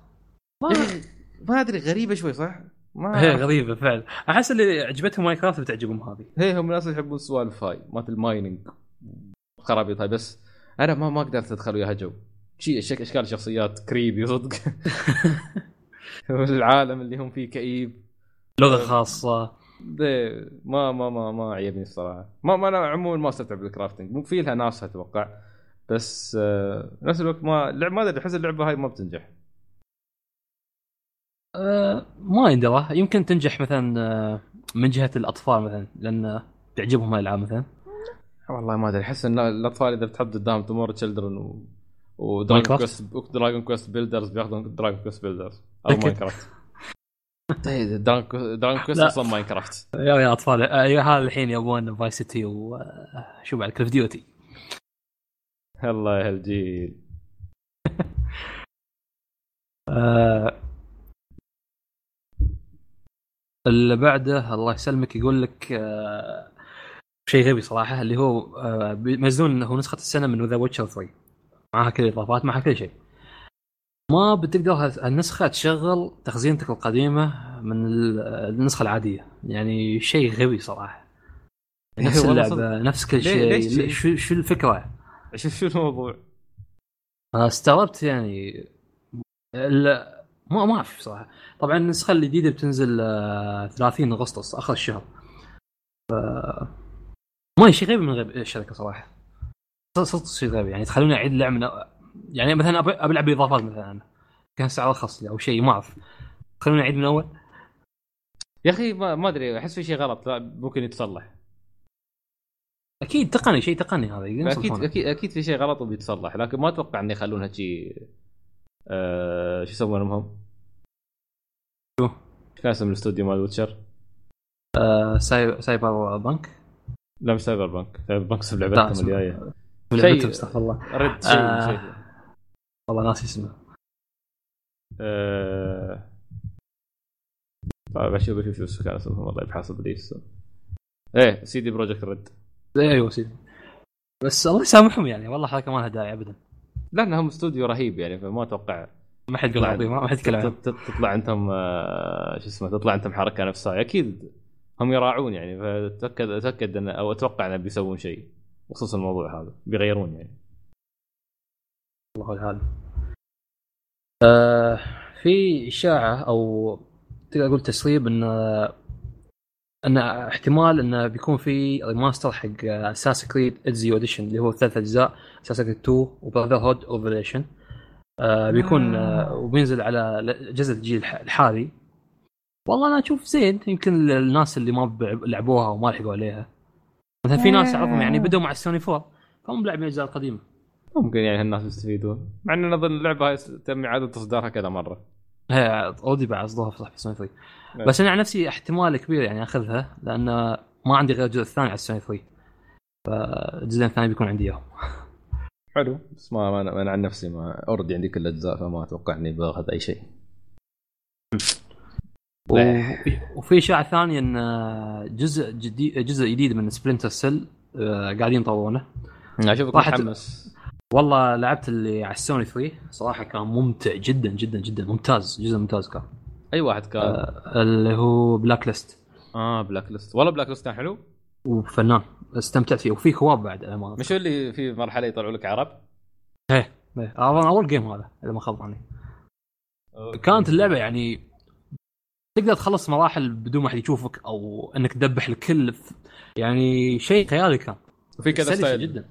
أخي، ما أدري غريبة شوي صح؟ ما هي غريبة فعلا. أحس اللي عجبتهم Minecraft بتعجبهم هذه. هي هم الناس يحبون السوالف هاي مالت ال mining خرابيط هاي. بس أنا ما ما قدرت أدخل وياها جو. شيء شك أشكال شخصيات creepy صدق. العالم اللي هم فيه كئيب. لغة خاصة. ده ما ما ما ما عجبني الصراحة. ما ما أنا عموما ما استمتع بال crafting مو في لها ناس أتوقع. بس آه نفس الوقت ما اللعب ما أدري أحس اللعبة هاي ما بتنجح. آه ما يندرى يمكن تنجح مثلا آه من جهة الأطفال مثلا لأن تعجبهم الألعاب مثلا. والله ما أدري أحس إن الأطفال إذا بتحط قدام Tomorrow Children و و Dragon؟ Quest Dragon Quest Builders بياخذون Dragon Quest Builders أو. Minecraft طيب Dragon Quest لا. أصلا Minecraft يا يا أطفال يا هذا الحين يبون Vice City وشو بعد Call of Duty الله يا هالجيل آه. اللي بعده الله يسلمك يقول لك آه شيء غبي صراحة اللي هو آه بينزلون إنه نسخة السنة من The Witcher 3 معها كل الاضافات معها كل شيء. ما بتقدر هال- النسخة تشغل تخزينتك القديمة من ال- النسخة العادية. يعني شيء غبي صراحة. نفس والله اللعبة نفس كل شيء؟ شو شو الفكرة؟ شو شو الموضوع؟ استغربت يعني. ما ما أعرف صراحة. طبعا النسخة الجديدة بتنزل آه، 30 أغسطس آخر الشهر. ف ما شيء غبي من غير الشركة صراحة. صدق- شيء غبي يعني تخلوني أعيد اللعبه من يعني مثلا أبي ألعب باضافات مثلا أنا. كان سعر ارخص لي أو شيء ما أعرف تخلوني أعيد من أول يا أخي ما, أدري أحس في شيء غلط ممكن يتصلح أكيد تقني شيء تقني هذا أكيد. أكيد أكيد في شيء غلط وبيتصلح لكن ما أتوقع انه يخلونها شيء آه شو يسمونهم هم؟ شو؟ كان اسم الاستوديو مال ويتشر؟ ساي- Cyberpunk لا مش Cyberpunk cyber لا، لعبتهم. الجاية شيء- استغفر الله. رد شيء آه. شيء والله ناسي اسمه. آه... طيب أشوف أشوف شو كان اسمهم والله بحاسب ليس إيه CD Projekt Red أيوه سيدي. بس الله يسامحهم يعني والله حركه ما لها داعي ابدا لانهم استوديو رهيب يعني فما أتوقع. ما حد يقول عظيم ما حد يتكلم تطلع أنتم آه، شو اسمه تطلع أنتم حركة نفسها. أكيد هم يراعون يعني فتاكد أتأكد إن أو أتوقع انه بيسوون شيء. بخصوص الموضوع هذا بيغيرون يعني. الله العالم آه في إشاعة أو تقدر تقول تسريب إن إن احتمال انه بيكون في remaster حق Assassin's Creed Ezio Edition اللي هو ثلاث أجزاء Assassin's Creed 2 و Brotherhood و Revelations آه بيكون آه. وبينزل على جزء الجيل الح- الحالي. والله أنا أشوف زين يمكن الناس اللي ما لعبوها وما لحقوا عليها. مثلا في ناس اعرفهم يعني بدوا مع السوني 4 فهم بيلعبون الاجزاء القديمه ممكن يعني هالناس يستفيدون. مع ان أظن اللعبة هاي تم اعاده تصديرها كذا مرة. هي أودي بعد اصدرها في صح سوني 3 نعم. بس أنا عن نفسي احتمال كبير يعني أخذها لأن ما عندي غير الجزء الثاني على السوني 3 فالجزء الثاني بيكون عندي اياه حلو. بس ما أنا, أنا عن نفسي ما already عندي كل الأجزاء فما أتوقع إني بأخذ أي شيء. وفي- اشاعه ثانية إن جزء جديد جزء جديد من Splinter Cell قاعدين يطورونه. اشوفك راحت- متحمس. والله لعبت اللي على السوني 3 صراحة كان ممتع جدا جدا جدا. ممتاز جزء ممتاز كان. أي واحد كان؟ اللي هو Blacklist آه Blacklist والله Blacklist كان حلو. وفنان استمتعت فيه. وفي co-op بعد الامانه مش اللي في مرحلة يطلعوا لك عرب؟ إيه إيه. أول game هذا إذا ما خاب كانت اللعبة يعني تقدر تخلص مراحل بدون ما حد يشوفك أو إنك تذبح الكل. يعني شيء خيالي كان. وفي كذا style. جدا.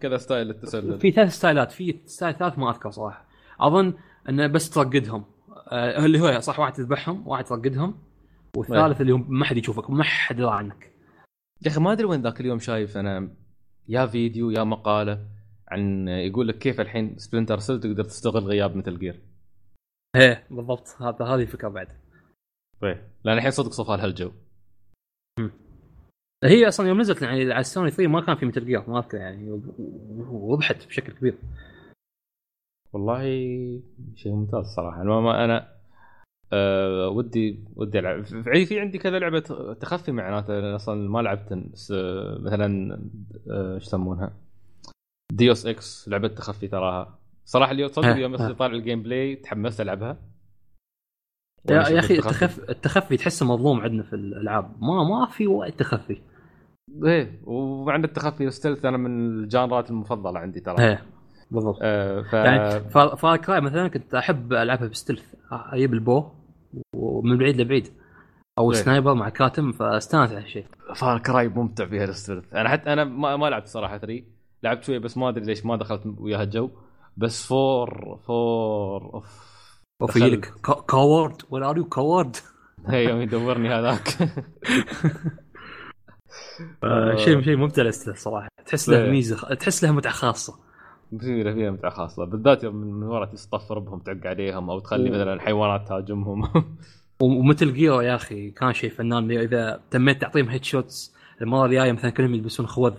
كذا style للتسلل. في ثلاث style ات. في style ثالث ما أذكر صراحة. أظن انه بس ترقدهم. آه اللي هو صح واحد تذبحهم واحد ترقدهم. والثالث اللي هو ما حد يشوفك ما حد يدري عنك. يا أخي ما أدري وين ذاك اليوم شايف أنا يا فيديو يا مقالة عن يقول لك كيف الحين Splinter Cell تقدر تستغل غياب Metal Gear إيه بالضبط. هذا هذه الفكرة بعد. لأن الحين صدق صفى لها الجو هي أصلا يوم نزلت يعني على السوني 3 ما كان في Metal Gear ما أذكر يعني وضحت بشكل كبير. والله شيء ممتاز صراحة. أنا ما أنا أه ودي ودي ألعب. في في عندي كذا لعبة تخفي معناته أصلا ما لعبت مثلا أه، إيش يسمونها؟ Deus Ex لعبة تخفي تراها. صراحة اليوم صدق يوم طالع ال gameplay تحمست ألعبها. يا, يا أخي التخفي التخفي تحسه مظلوم عندنا في الألعاب. ما ما في وقت تخفي. إيه ومع ان التخفي stealth أنا من ال genre ات المفضلة عندي ترى. إيه بالضبط. آه ف... يعني Far Cry مثلا كنت أحب ألعبها ب stealth. أجيب ال bow ومن بعيد لبعيد. أو إيه. sniper مع كاتم فاستانس على الشيء Far Cry ممتع فيها ال stealth أنا حتى أنا ما, ما لعبت صراحة 3 لعبت شوية بس ما أدري ليش ما دخلت وياها الجو. بس four four أوف. وفي لك coward. where are you coward؟ هي يوم يدورني هذاك. آه، شيء شيء ممتع صراحة. تحس له ميزة. تحس له متعة خاصة. فيها فيها متعة خاصة. بالذات يوم من ورا تصطفر بهم تعق عليهم أو تخلي مثلا حيوانات تهاجمهم. و Metal Gear يا أخي كان شيء فنان. إذا تميت تعطيهم headshots المرة الجاية مثلا كلهم يلبسون خوذ.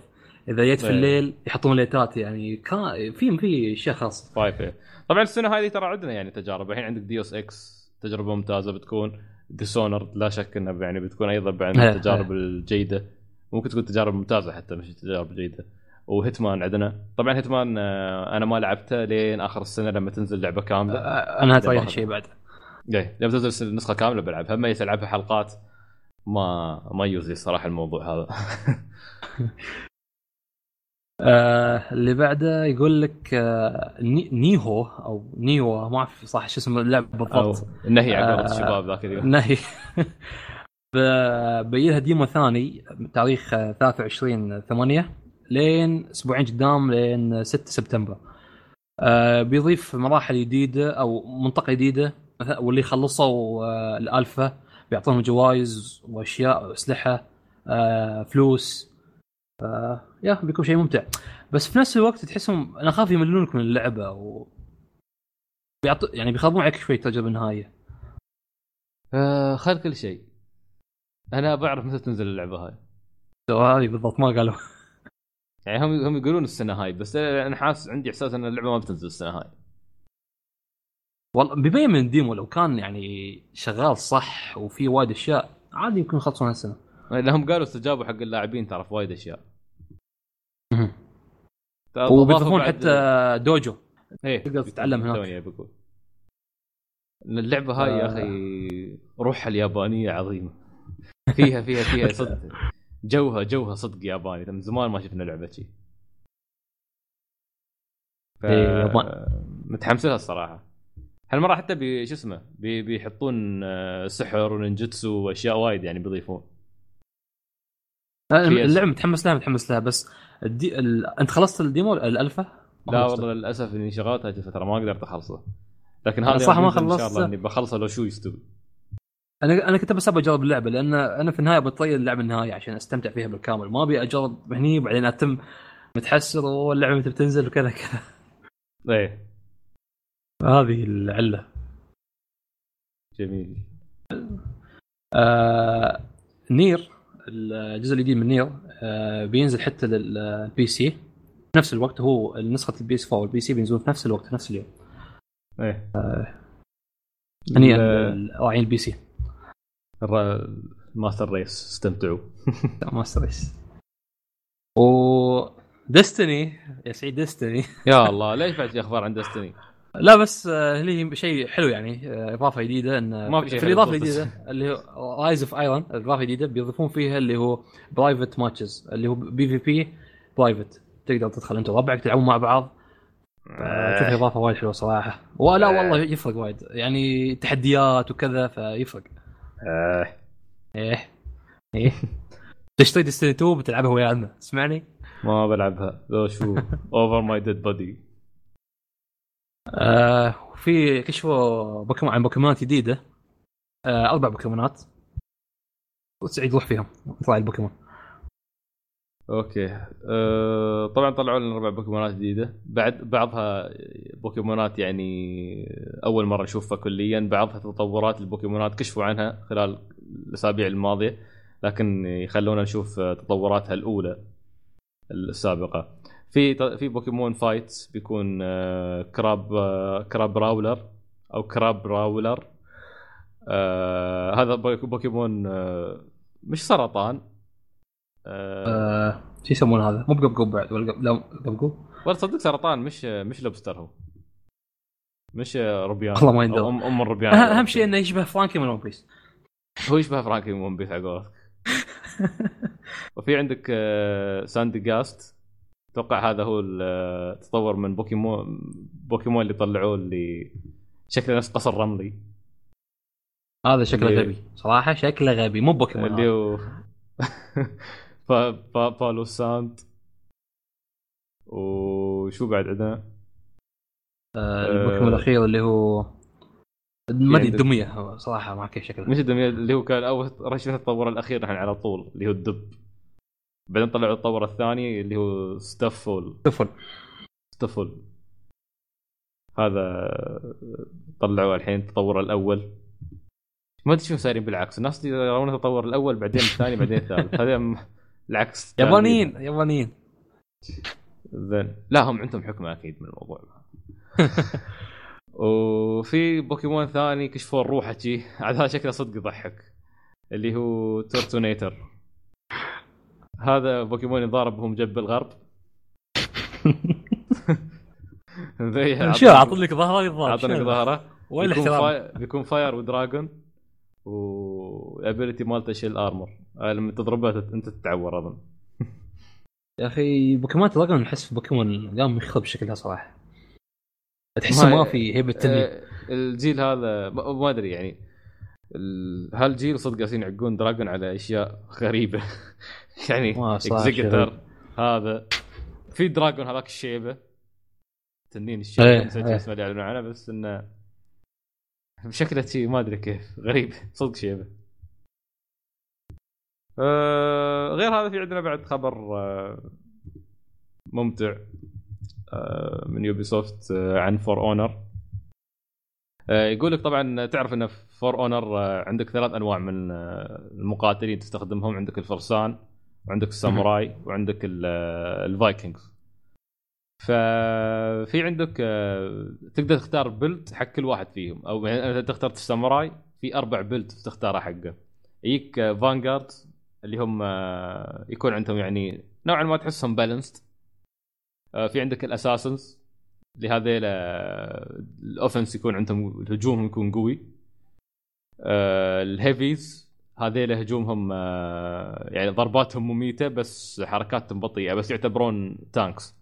إذا جيت في الليل يحطون light ات يعني كان في في أشياء خاصة. طيب طبعا السنة هذه ترى عندنا يعني تجارب. الحين عندك Deus Ex تجربة ممتازة بتكون. Dishonored لا شك انها يعني بتكون أيضا بعد التجارب الجيدة. ممكن تكون تجارب ممتازة حتى مش تجارب جيدة. و Hitman عندنا. طبعا Hitman آه، أنا ما لعبته لين آخر السنة لما تنزل لعبة كاملة. آه، أنا طايح شيء بعد. إيه لما تنزل النسخه كاملة بلعبها. أما تلعبها حلقات ما ما يوزي صراحة الموضوع هذا. آه اللي بعده يقول لك آه Nioh أو Nioh ما أعرف صح شو اسم اللعب بالضبط. النهي على آه الشباب ذاك اليوم. نهي. بينها ديمو ثاني تاريخ 23 8 لين أسبوعين قدام لين 6 سبتمبر. آه بيضيف مراحل جديدة أو منطقة جديدة واللي خلصوا آه الالفا بيعطونهم جوائز وأشياء اسلحه آه فلوس ف يا بيكون شيء ممتع. بس في نفس الوقت تحسهم أنا أخاف يملونك من اللعبة و بيعط... يعني بيخربون عليك شوي التجربه النهائيه آه خير كل شيء. أنا بعرف متى تنزل اللعبة هاي. هذه بالضبط ما قالوا. يعني هم هم يقولون السنة هاي بس أنا حاسس عندي إحساس إن اللعبة ما بتنزل السنة هاي. والله بيبين من ال demo لو كان يعني شغال صح وفي وايد أشياء عادي يمكن يخلصون هالسنه لهم قالوا استجابوا حق اللاعبين ترى في وايد أشياء. وبيضيفون حتى dojo. إيه تقدر تتعلم هناك. بقول اللعبة هاي يا أخي روحها اليابانية عظيمة. فيها فيها فيها صدق. جوها جوها صدق ياباني. من زمان ما شفنا لعبة شي. ف... إيه، متحمس لها الصراحة. هالمرة حتى بي شو اسمه بي بيحطون آه، سحر وننجتسو وأشياء وايد يعني بيضيفون. اللعبة متحمس لها متحمس لها بس الدي... ال... أنت خلصت ال demo؟ الالفا؟ لا والله للأسف إني شغلتها الفترة ما قدرت أخلصه. لكن هذا صح ما خلصت إن شاء الله إني بخلصه لو شو يستوي. أنا أنا كنت بس ابى أجرب اللعبة لأن أنا في النهاية بطير اللعبة النهائيه عشان أستمتع فيها بالكامل. ما أبي أجرب هني وبعدين أتم متحسر واللعبه متى بتنزل؟ وكذا كذا. إيه. هذه العلة. جميل. آه NieR. الجزء الجديد من NieR آه بينزل حتى لل PC. نفس الوقت هو نسخة ال PS 4 وال PC بينزلون في نفس الوقت نفس اليوم. إيه. آه هنيئا راعين ال PC. Master race استمتعوا. Master race. و Destiny يا سعيد Destiny. يا الله ليش بعد في أخبار عن Destiny؟ لا بس اللي آه، شيء حلو يعني آه، إضافة جديدة إن ما في, شيء في الإضافة الجديدة اللي هو Rise of Iron الإضافة الجديدة بيضيفون فيها اللي هو private matches اللي هو PvP private تقدر تدخل أنت وربعك تلعبون مع بعض. شوف إضافة وايد حلوة صراحة. ولا والله يفرق وايد. يعني تحديات وكذا فيفرق. إيه إيه. إيه. تشتري Destiny 2 بتلعبها ويانا اسمعني ما بلعبها. لو شو؟ over my dead body في كشفوا بوكيمون عن بوكيمونات جديدة. آه أربع بوكيمونات. وسعيد روح فيهم اطلع البوكيمون. أوكي. أه طبعا طلعوا لنا أربع بوكيمونات جديدة. بعد بعضها بوكيمونات يعني أول مرة نشوفها كليا. بعضها تطورات البوكيمونات كشفوا عنها خلال الأسابيع الماضية. لكن يخلونا نشوف تطوراتها الأولى السابقة. في في بوكيمون fighting بيكون Crab Crabrawler أو Crabrawler آه هذا بوكيمون آه مش سرطان. آه, آه شو يسمون هذا؟ مو بقبقوب بعد ولا لا قبقوب؟ والله تصدق سرطان مش مش لوبستر هو. مش ربيان والله ما يندر. ام أم الربيان أهم شيء إنه يشبه Franky من One Piece هو يشبه Franky من One Piece على وفي عندك Sandygast أتوقع هذا هو التطور من بوكيمون بوكيمون اللي طلعوه اللي شكله نفس قصر رملي. هذا شكله غبي. صراحة شكله غبي مو بوكيمون اللي هو Palossand. وشو بعد عندنا؟ آه البوكيمون آه الأخير اللي هو ما أدري الدمية صراحة ما كيف شكله. مش الدمية اللي هو كان أول كشفوا التطور الأخير نحن على طول اللي هو الدب. بعدين طلعوا التطور الثاني اللي هو Stufful Stufful Stufful هذا طلعوا الحين التطور الأول. ما أدري شو صايرين بالعكس. الناس يرون التطور الأول بعدين الثاني بعدين الثالث. هذا العكس يابانيين يابانيين. زين. لا هم عندهم حكمه أكيد من الموضوع. وفي بوكيمون ثاني كشفوا الروح شي عاد هذا شكله صدق يضحك. اللي هو تورتونيتر هذا بوكيمون يضارب بهم جب الغرب شو اعطي لك ظهرة يضارب اعطي لك ظهرة. وين الاحترام؟ بيكون فاير ودراجون والابيلتي مالته شيل ارمر لما تضربه أنت تتعور أظن. يا أخي بوكيمون دراجون احس في بوكيمون قام يخرب شكلها صراحة تحسه ما في هيبه التنين آه، الجيل هذا ما أدري يعني. هالجيل صدق جالسين يعقون dragon على أشياء غريبة. يعني Exeggutor هذا في dragon هذاك الشيبة. تنين الشيبة إيه نسيت إيه. اسمه اللي عنه بس إنه شكله شيء ما أدري كيف. غريب. صدق شيبة. آه غير هذا في عندنا بعد خبر آه ممتع آه من Ubisoft آه عن For Honor آه يقول لك طبعا تعرف إن For Honor آه عندك ثلاث أنواع من آه المقاتلين تستخدمهم عندك الفرسان وعندك الساموراي وعندك ال Vikings. ففي عندك آه، تقدر تختار build حق كل واحد فيهم. أو يعني اذا تختار الساموراي في أربع build تختارها حقه. يجيك Vanguard اللي هم آه، يكون عندهم يعني نوعا ما تحسهم balanced آه، في عندك ال assassins اللي هذيل ال offense يكون عندهم هجومهم يكون قوي. ال heavies هذيل هجومهم يعني ضرباتهم مميتة بس حركاتهم بطيئة بس يعتبرون tanks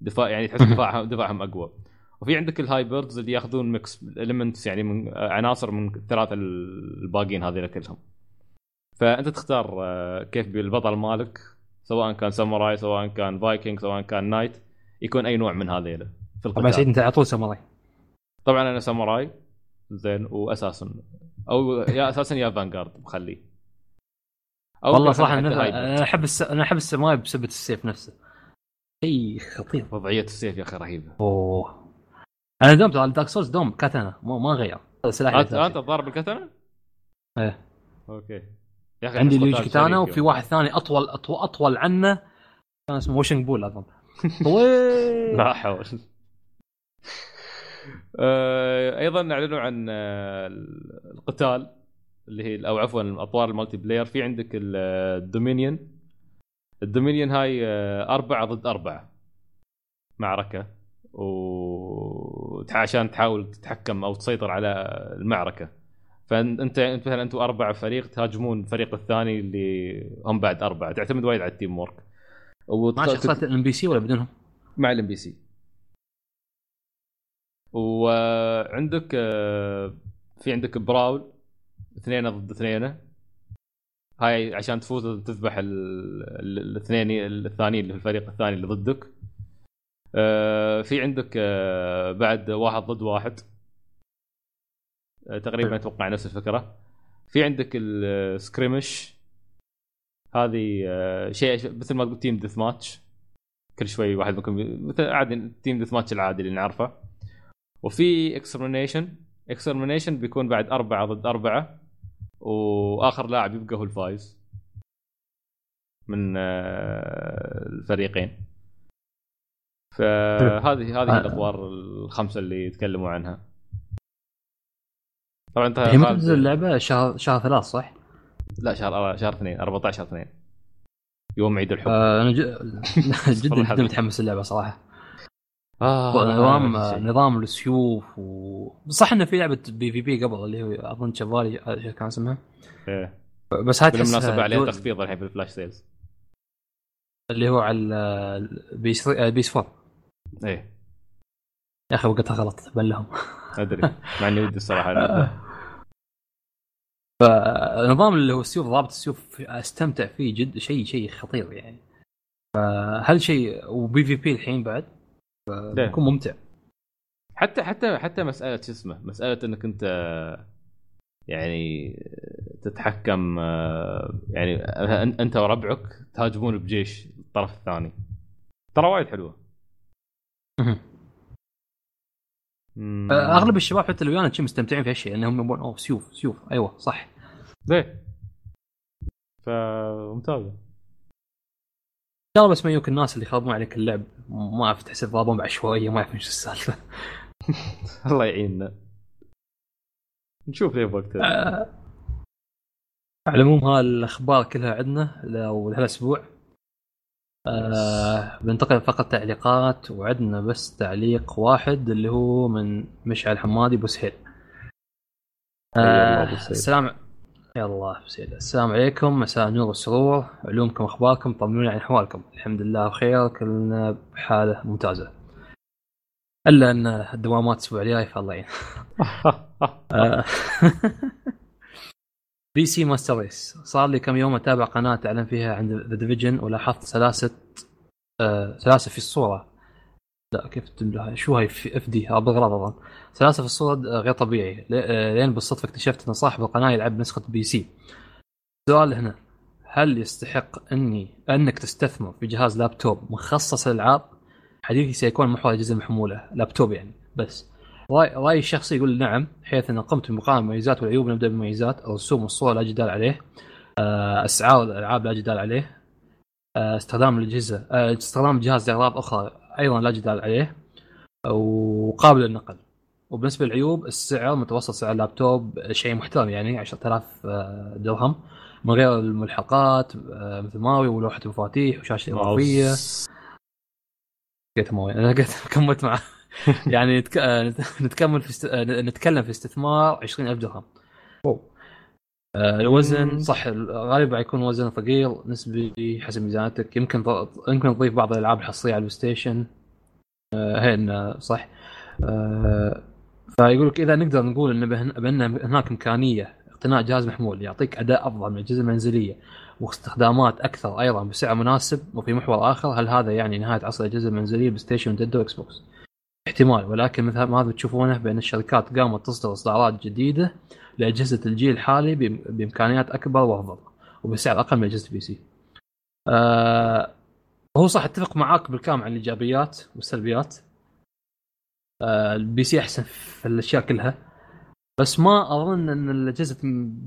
دفاع يعني تحس دفاعهم دفاعهم أقوى. وفي عندك ال hybrids اللي ياخذون mix elements يعني من عناصر من الثلاثه الباقيين هذول كلهم. فأنت تختار آه، كيف البطل مالك سواء كان ساموراي سواء كان فايكنج سواء كان knight يكون أي نوع من هذيلا في طبعا سعيد أنت على طول ساموراي. طبعا أنا ساموراي زين و assassin أو يا assassin يا Vanguard بخليه والله صراحة أنا أحب الس... أنا أحب الساموراي بسبب السيف نفسه. شيء خطير. وضعية السيف يا أخي رهيبة. أوه. أنا دوم على Dark Souls دوم كاتانا ما, ما غير. سلاح انت أنت تضارب بالكاتانا؟ إيه. أوكي. يا أخي عندي ال Uchigatana وفي واحد ثاني اطول اطول أطول عنه. كان اسمه Washing Pole أظن. طويل لا حول. أيضا أعلنوا عن آه، القتال اللي هي أو عفوا الأطوار ال multiplayer. في عندك ال Dominion ال Dominion هاي آه، أربعة ضد أربعة معركة و عشان تحاول تتحكم أو تسيطر على المعركة. فانت أنت مثلا أنتم أربعة فريق تهاجمون الفريق الثاني اللي هم بعد أربعة تعتمد وايد على ال teamwork وتخ... مع شخصيات ال NPC ولا بدونهم؟ مع ال NPC وعندك آه، في عندك brawl اثنين ضد اثنين هاي عشان تفوز تذبح الاثنين الثانيين اللي في الفريق الثاني اللي ضدك. آه، في عندك آه، بعد واحد ضد واحد. تقريبا أتوقع نفس الفكرة. في عندك ال skirmish هذه شيء مثل ما تقول team deathmatch كل شوي واحد ممكن مثل عادي team deathmatch العادي اللي نعرفه. وفي extermination extermination بيكون بعد أربعة ضد أربعة وآخر لاعب يبقى هو الفايز من آه، الفريقين فهذه هذه آه. الادوار الخمسة اللي يتكلموا عنها طبعا أنت هي متى تنزل اللعبة شهر شهر ثلاث صح؟ لا شهر شهر اثنين 14 اثنين يوم عيد الحب آه أنا ج... جدا جدا. متحمس اللعبه صراحة آه نظام هذا الشيء. نظام السيوف و صح إنه في لعبة PvP قبل اللي هو أظن Chivalry آه، كان اسمها إيه. بس هاي بالمناسبة عليه تخفيض الحين في ال flash sales اللي هو على ال PS PS 4 إيه يا أخي وقتها غلط بلهم أدري مع إني ودي الصراحة. فنظام اللي هو السيوف ضابط السيوف أستمتع فيه جد شيء شيء خطير يعني فهل شيء وبي في بي الحين بعد؟ بيكون ممتع. حتى حتى حتى مسألة شو اسمه مسألة إنك أنت يعني تتحكم آه، يعني أنت وربعك تهاجمون بجيش الطرف الثاني. ترى وايد حلوة. مم. أغلب الشباب حتى اللي ويانا مستمتعين في هالشيء انهم يبون أوه سيوف سيوف. أيوه صح. ليه؟ فممتازة. الله بس ما يجوك الناس اللي يخربون عليك اللعب. ما أعرف تحسب ضربهم بعشوائيه ما يعرفون شو السالفة. الله يعيننا. نشوف ليه بوقتها. آه، على العموم ها الأخبار كلها عندنا لو هالاسبوع آه بننتقل فقط تعليقات وعندنا بس تعليق واحد اللي هو من مشعل حمادي بوسهيل. آه. السلام يا الله بسيد السلام عليكم. مساء النور والسرور. علومكم أخباركم؟ طمنوني عن أحوالكم. الحمد لله بخير. كلنا بحالة ممتازة. إلا أن الدوامات الأسبوع الجاي فالله يعين. آه. PC master race. صار لي كم يوم أتابع قناة تلعب فيها عند The Division ولاحظت سلاسة آه سلاسة في الصورة. لا كيف تملاها شو هاي FD بالغلط أظن. سلاسه في الصورة غير طبيعي. آه، لين بالصدفة اكتشفت أن صاحب القناة يلعب بنسخة PC السؤال هنا. هل يستحق اني أنك تستثمر في جهاز لابتوب مخصص للألعاب؟ حديثي سيكون محور الاجهزه المحموله لابتوب يعني. بس. راي رأيي الشخصي يقول نعم حيث أن قمت بمقارنه المميزات والعيوب نبدا بالمميزات الرسوم والصور لا جدال عليه. آه، أسعار الألعاب لا جدال عليه. آه، استخدام الاجهزه استخدام الجهاز لأغراض أخرى أيضا لا جدال عليه وقابل للنقل. وبالنسبة للعيوب السعر متوسط سعر اللابتوب شيء محترم يعني 10000 آه، درهم من غير الملحقات آه، مثل ماريو ولوحة المفاتيح وشاشة إضافية. لقيت ماريو أنا لقيت كملت معه. يعني. آه، نتكمل في است... آه، نتكلم في استثمار 20000 درهم. أوه. آه، الوزن صح غالبا يكون وزن ثقيل نسبي حسب ميزانيتك. يمكن يمكن تضيف بعض الألعاب الحصرية على البلاي ستيشن. آه، هين صح. آه، فيقول لك إذا نقدر نقول إن بأن هناك إمكانية اقتناء جهاز محمول يعطيك أداء أفضل من الاجهزه المنزليه واستخدامات أكثر أيضا بسعر مناسب وفي محور آخر هل هذا يعني نهاية عصر الاجهزه المنزليه بلاي ستيشن ونتندو وإكس بوكس؟ احتمال ولكن مثل ما تشوفونه بأن الشركات قامت تصدر إصدارات جديدة لأجهزة الجيل الحالي بإمكانيات أكبر وأفضل وبسعر أقل من أجهزة ال PC. آه هو صح أتفق معاك بالكامل عن الإيجابيات والسلبيات. آه ال PC أحسن في الأشياء كلها. بس ما أظن إن الأجهزة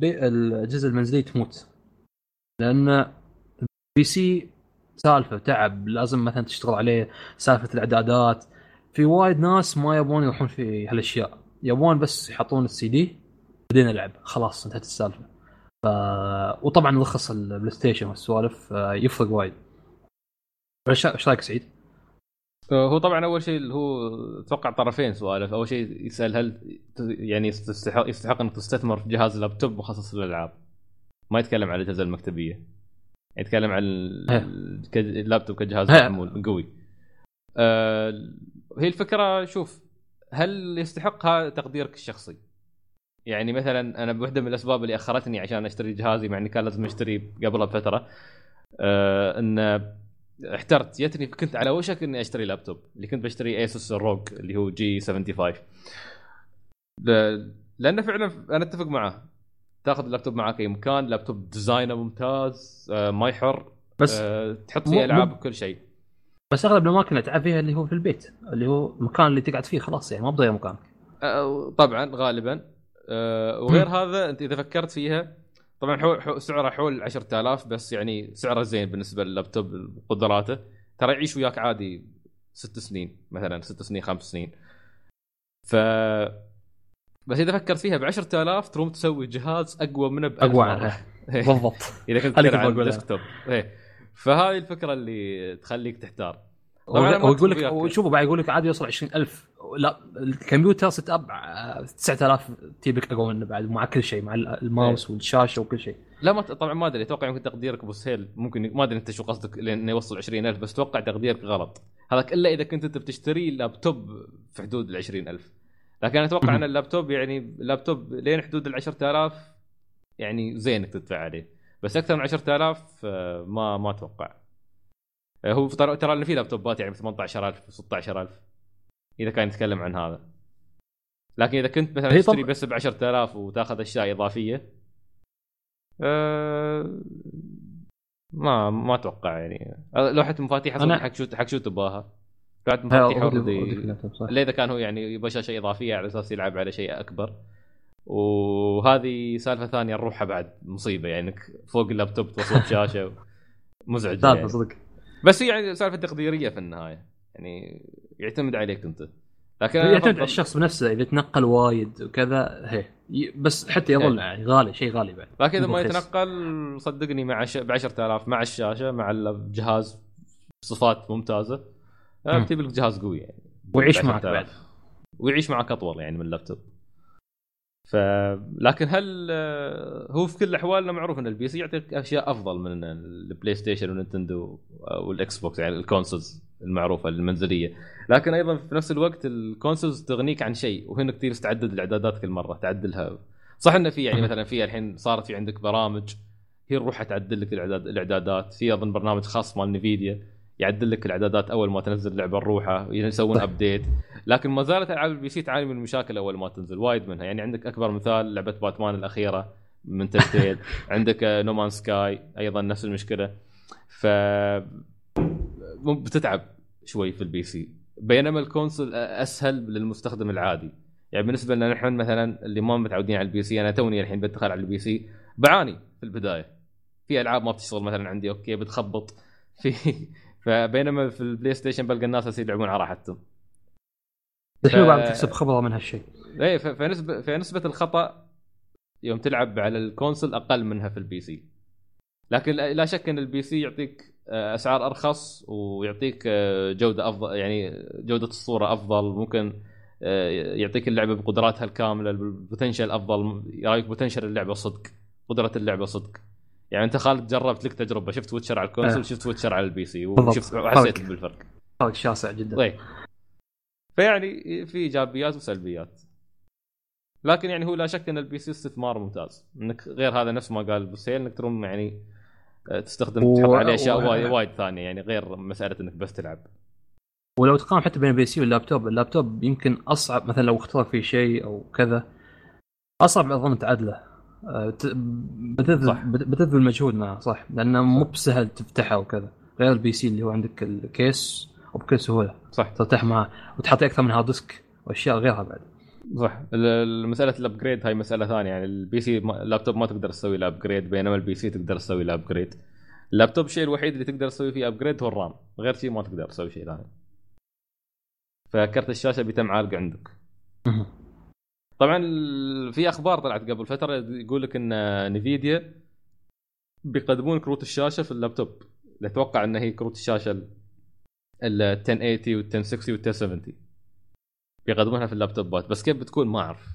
الأجهزة المنزلية تموت. لأن ال PC سالفة تعب لازم مثلا تشتغل عليه سالفة الإعدادات. في وايد ناس ما يبون يروحون في هالأشياء. يبون بس يحطون السي دي بعدين العب خلاص انتهت السالفة. ف... وطبعا رخص البلاي ستيشن والسوالف آه، يفرق وايد. إيش رأيك سعيد؟ آه، هو طبعا أول شيء اللي هو أتوقع طرفين سؤاله أول شيء يسأل هل يعني يستحق يستحق إنك تستثمر في جهاز لابتوب مخصص للألعاب. ما يتكلم عن الأجهزة المكتبية. يتكلم عن اللابتوب كجهاز. محمول قوي. آه، هي الفكرة شوف هل يستحقها تقديرك الشخصي؟ يعني مثلا أنا بوحدة من الأسباب اللي أخرتني عشان أشتري جهازي مع إني كان لازم أشتري قبلها بفترة آه إن احترت. جتني كنت على وشك إني أشتري لابتوب اللي كنت بشتري ايسوس روج اللي هو جي 75 ل- لأنه فعلا أنا أتفق معه. تاخذ اللابتوب معك أي مكان لابتوب ديزاينه ممتاز آه ما يحر بس آه تحط فيه ألعاب وكل شيء. بس أغلب الأماكن اللي تلعب فيها اللي هو في البيت اللي هو المكان اللي تقعد فيه خلاص يعني ما بضيع مكان آه طبعا غالبا. وغير هذا انت اذا فكرت فيها طبعا حو حو سعره حول 10000 بس يعني سعره زين بالنسبة لللابتوب وقدراته. ترى يعيش وياك عادي ست سنين مثلا ست سنين خمس سنين. ف بس إذا فكرت فيها ب 10000 تروم تسوي جهاز أقوى منه ب أقوى. إيه. بالضبط. إذا كنت تلعب. ال desktop إيه. فهاي الفكرة اللي تخليك تحتار. ويقول لك. وشوفوا بعد يقول لك عادي يوصل 20000 لا الكمبيوتر setup آه، 9000 تجيبك أقوى منه بعد مع كل شيء مع الماوس إيه. والشاشة وكل شيء لا ما طبعا ما أدري أتوقع يمكن تقديرك أبو سهيل ممكن ما أدري أنت شو قصدك لأنه يوصل 20000 بس أتوقع تقديرك غلط هذاك إلا إذا كنت أنت بتشتري لابتوب في حدود ال 20000 لكن أنا أتوقع. أن اللابتوب يعني اللابتوب لين حدود ال 10000 يعني زين إنك تدفع عليه بس أكثر من 10000 آه، ما ما أتوقع هو ترى ترى إن في لابتوبات يعني ب 18000 و 16000 إذا كان يتكلم عن هذا. لكن إذا كنت مثلا تشتري بس ب 10000 وتأخذ أشياء إضافية أه ما ما أتوقع يعني. أه، لوحه مفاتيح أصلا حق شو حق شو تباها؟ لوحه مفاتيح. إلا إذا كان هو يعني يبغى شاشه إضافية على أساس يلعب على شيء أكبر. وهذه سالفة ثانية نروحها بعد مصيبة يعني إنك فوق اللابتوب توصل شاشه مزعج سالفه يعني. صدق. بس هي يعني سالفة تقديرية في النهاية يعني يعتمد عليك أنت لكن يعتمد على الشخص بنفسه إذا تنقل وايد وكذا هي بس حتى يظل إيه. يعني غالي شيء غالي بعد لكن إذا ما. يتنقل صدقني مع ش... ب 10000 مع الشاشة مع الجهاز صفات ممتازة مم. بتجيب لك جهاز قوي يعني ويعيش معك 10,000. بعد ويعيش معك أطول يعني من اللابتوب ف لكن هل آه، هو في كل الاحوال معروف إن ال PC يعطيك أشياء أفضل من البلاي ستيشن والنينتندو والاكس بوكس يعني ال consoles المعروفة المنزلية. لكن أيضا في نفس الوقت ال consoles تغنيك عن شيء وهي إنك تقدر تعدد الإعدادات كل مرة تعدلها. صح انه في يعني. مثلا في الحين صارت في عندك برامج هي نروحها تعدل لك الاعداد الإعدادات. في أظن برنامج خاص مال Nvidia. يعدل لك الاعدادات أول ما تنزل اللعبه نروحها يسوون. update لكن ما زالت العاب ال PC تعاني من المشاكل أول ما تنزل وايد منها. يعني عندك أكبر مثال لعبة باتمان الأخيرة من Telltale عندك No Man's Sky أيضا نفس المشكلة. ف بتتعب شوي في ال PC بينما ال console أسهل للمستخدم العادي. يعني بالنسبة لنا نحن مثلا اللي ما متعودين على ال PC أنا توني الحين بدخل على ال PC بعاني في البداية. في ألعاب ما بتشتغل مثلا عندي okay بتخبط. في فبينما في البلاي ستيشن بلقى الناس يلعبون على راحتهم. الحين ف- بعد تكسب خبرة من هالشيء. إيه ف- فنسبه فنسبة الخطأ يوم تلعب على ال console أقل منها في ال PC. لكن لا لا شك إن ال PC يعطيك آه، أسعار أرخص ويعطيك آه، جودة أفضل يعني جودة الصورة أفضل. ممكن آه، يعطيك اللعبة بقدراتها الكاملة ال potential أفضل يرايك potential اللعبة صدق قدرة اللعبة صدق. يعني انت خالد جربت لك تجربة شفت Witcher على ال console آه. شفت Witcher على ال PC. وشفت وحسيت فرق. بالفرق. فرق شاسع جدا. طيب. فيعني في إيجابيات وسلبيات. لكن يعني هو لا شك إن ال PC استثمار ممتاز. إنك غير هذا نفس ما قال بوسيل إنك تروم يعني آه، تستخدم و- تحط عليه أشياء و- وايد وايد ثانية يعني غير مسألة إنك بس تلعب. ولو تقارن حتى بين ال PC واللابتوب اللابتوب يمكن أصعب مثلا لو اخترق فيه شيء أو كذا أصعب أظن تعدله بتبذل. بت- بتبذل مجهود معه صح. لأنه مو بسهل تفتحه وكذا. غير ال PC اللي هو عندك ال case وبكل سهوله صح. تفتح معه وتحط أكثر من hard disk وأشياء غيرها بعد. صح. ال- ال- مسألة ال upgrade هاي مسألة ثانية. يعني ال PC اللابتوب ما تقدر تسوي له upgrade بينما ال PC تقدر تسوي له upgrade اللابتوب الشيء الوحيد اللي تقدر تسوي فيه upgrade هو ال RAM. غير شيء ما تقدر تسوي شيء ثاني. فكرت الشاشة بيتم عالقه عندك. طبعا في أخبار طلعت قبل فترة يقول لك إن Nvidia بيقدمون كروت الشاشة في اللابتوب. أتوقع إن هي كروت الشاشة ال ال 1080 وال 1060 وال 1070 بيقدمونها في اللابتوبات بس كيف بتكون؟ ما أعرف.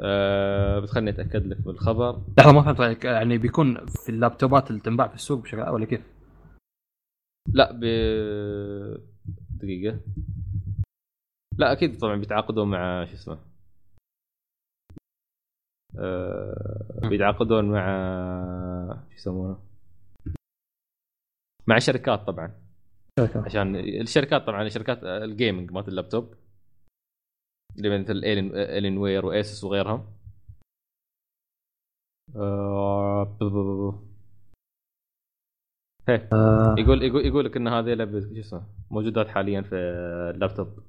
أه بتخليني أتأكد لك بالخبر. لحظة ما فهمت عليك. يعني بيكون في اللابتوبات اللي تنباع في السوق بشكل ولا كيف؟ لا ب دقيقة. لا أكيد طبعا بيتعاقدون مع شو اسمه أه بيتعاقدون مع شو يسمونه مع شركات طبعا. عشان الشركات طبعا شركات الجيمنج مالت اللابتوب اللي مثل الين Alienware و ASUS وغيرهم. آه، آه، يقول يقول يقول لك إن هذه لعبه شو اسمه موجودات حاليا في اللابتوب.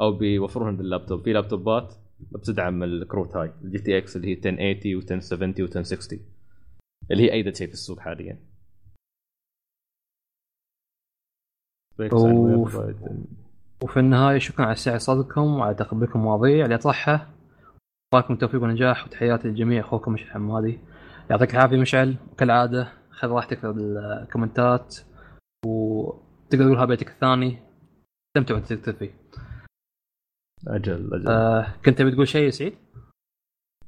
أو بيوفرونهم باللابتوب. في لابتوبات بتدعم الكروت هاي ال GTX اللي هي 1080 و 1070 و 1060 اللي هي أيدد شيء في السوق حاليا. وفي النهاية شكرا على سعه صدركم وعلى تقبلكم المواضيع. اللي اطرحها اتمنى التوفيق والنجاح وتحياتي للجميع. أخوكم مشعل حمادي يعطيك العافية مشعل. وكالعاده خذ راحتك في الكومنتات وتقدر تقولها بيتك الثاني. استمتع وانت تكتب فيه أجل أجل. آه كنت تبي تقول شيء يا سعيد؟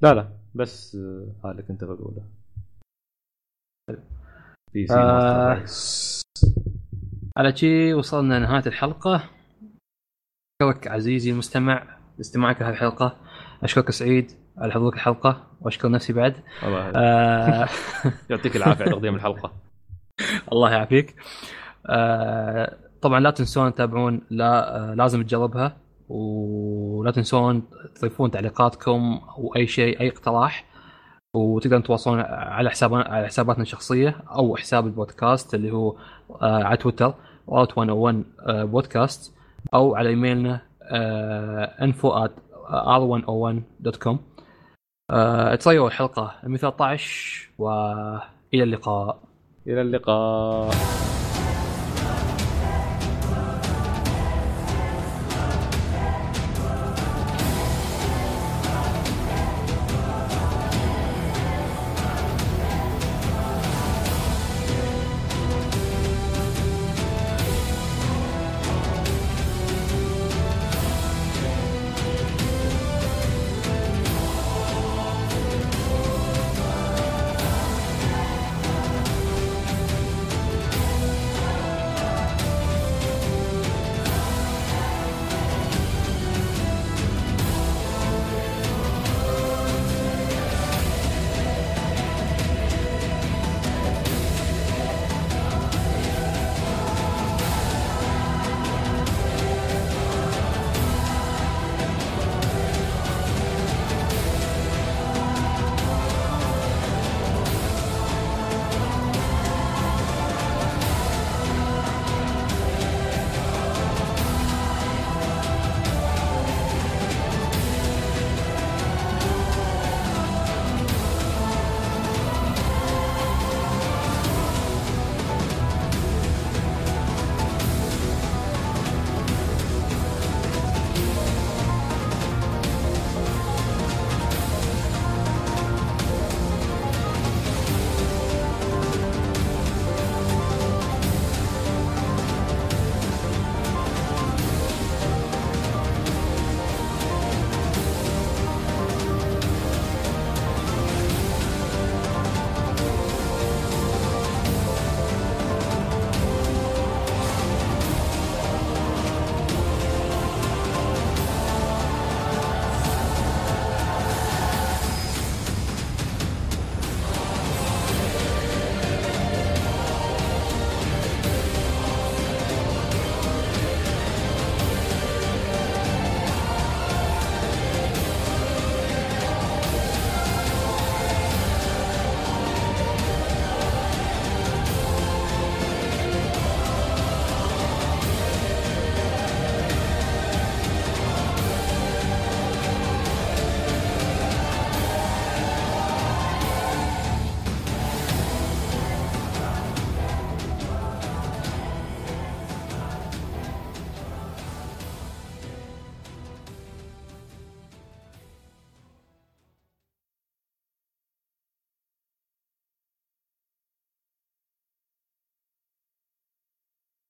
لا لا بس آه، هذا اللي كنت بقوله في سي آه. على شي وصلنا لنهاية الحلقة. أشكرك عزيزي المستمع لاستماعك لهذه الحلقة. أشكرك سعيد على حضورك الحلقة وأشكر نفسي بعد. الله. آه يعطيك العافية على تقديم الحلقة. الله يعافيك. آه طبعا لا تنسون تتابعون لا آه لازم تجربها. ولا تنسون تضيفون تعليقاتكم أو اي شيء أي اقتراح وتقدرون تواصلون على حسابنا على حساباتنا الشخصية أو حساب البودكاست اللي هو آه على تويتر اوت 101 آه بودكاست أو على إيميلنا آه info at r101.com آه تصيروا الحلقة 113 وإلى اللقاء. إلى اللقاء.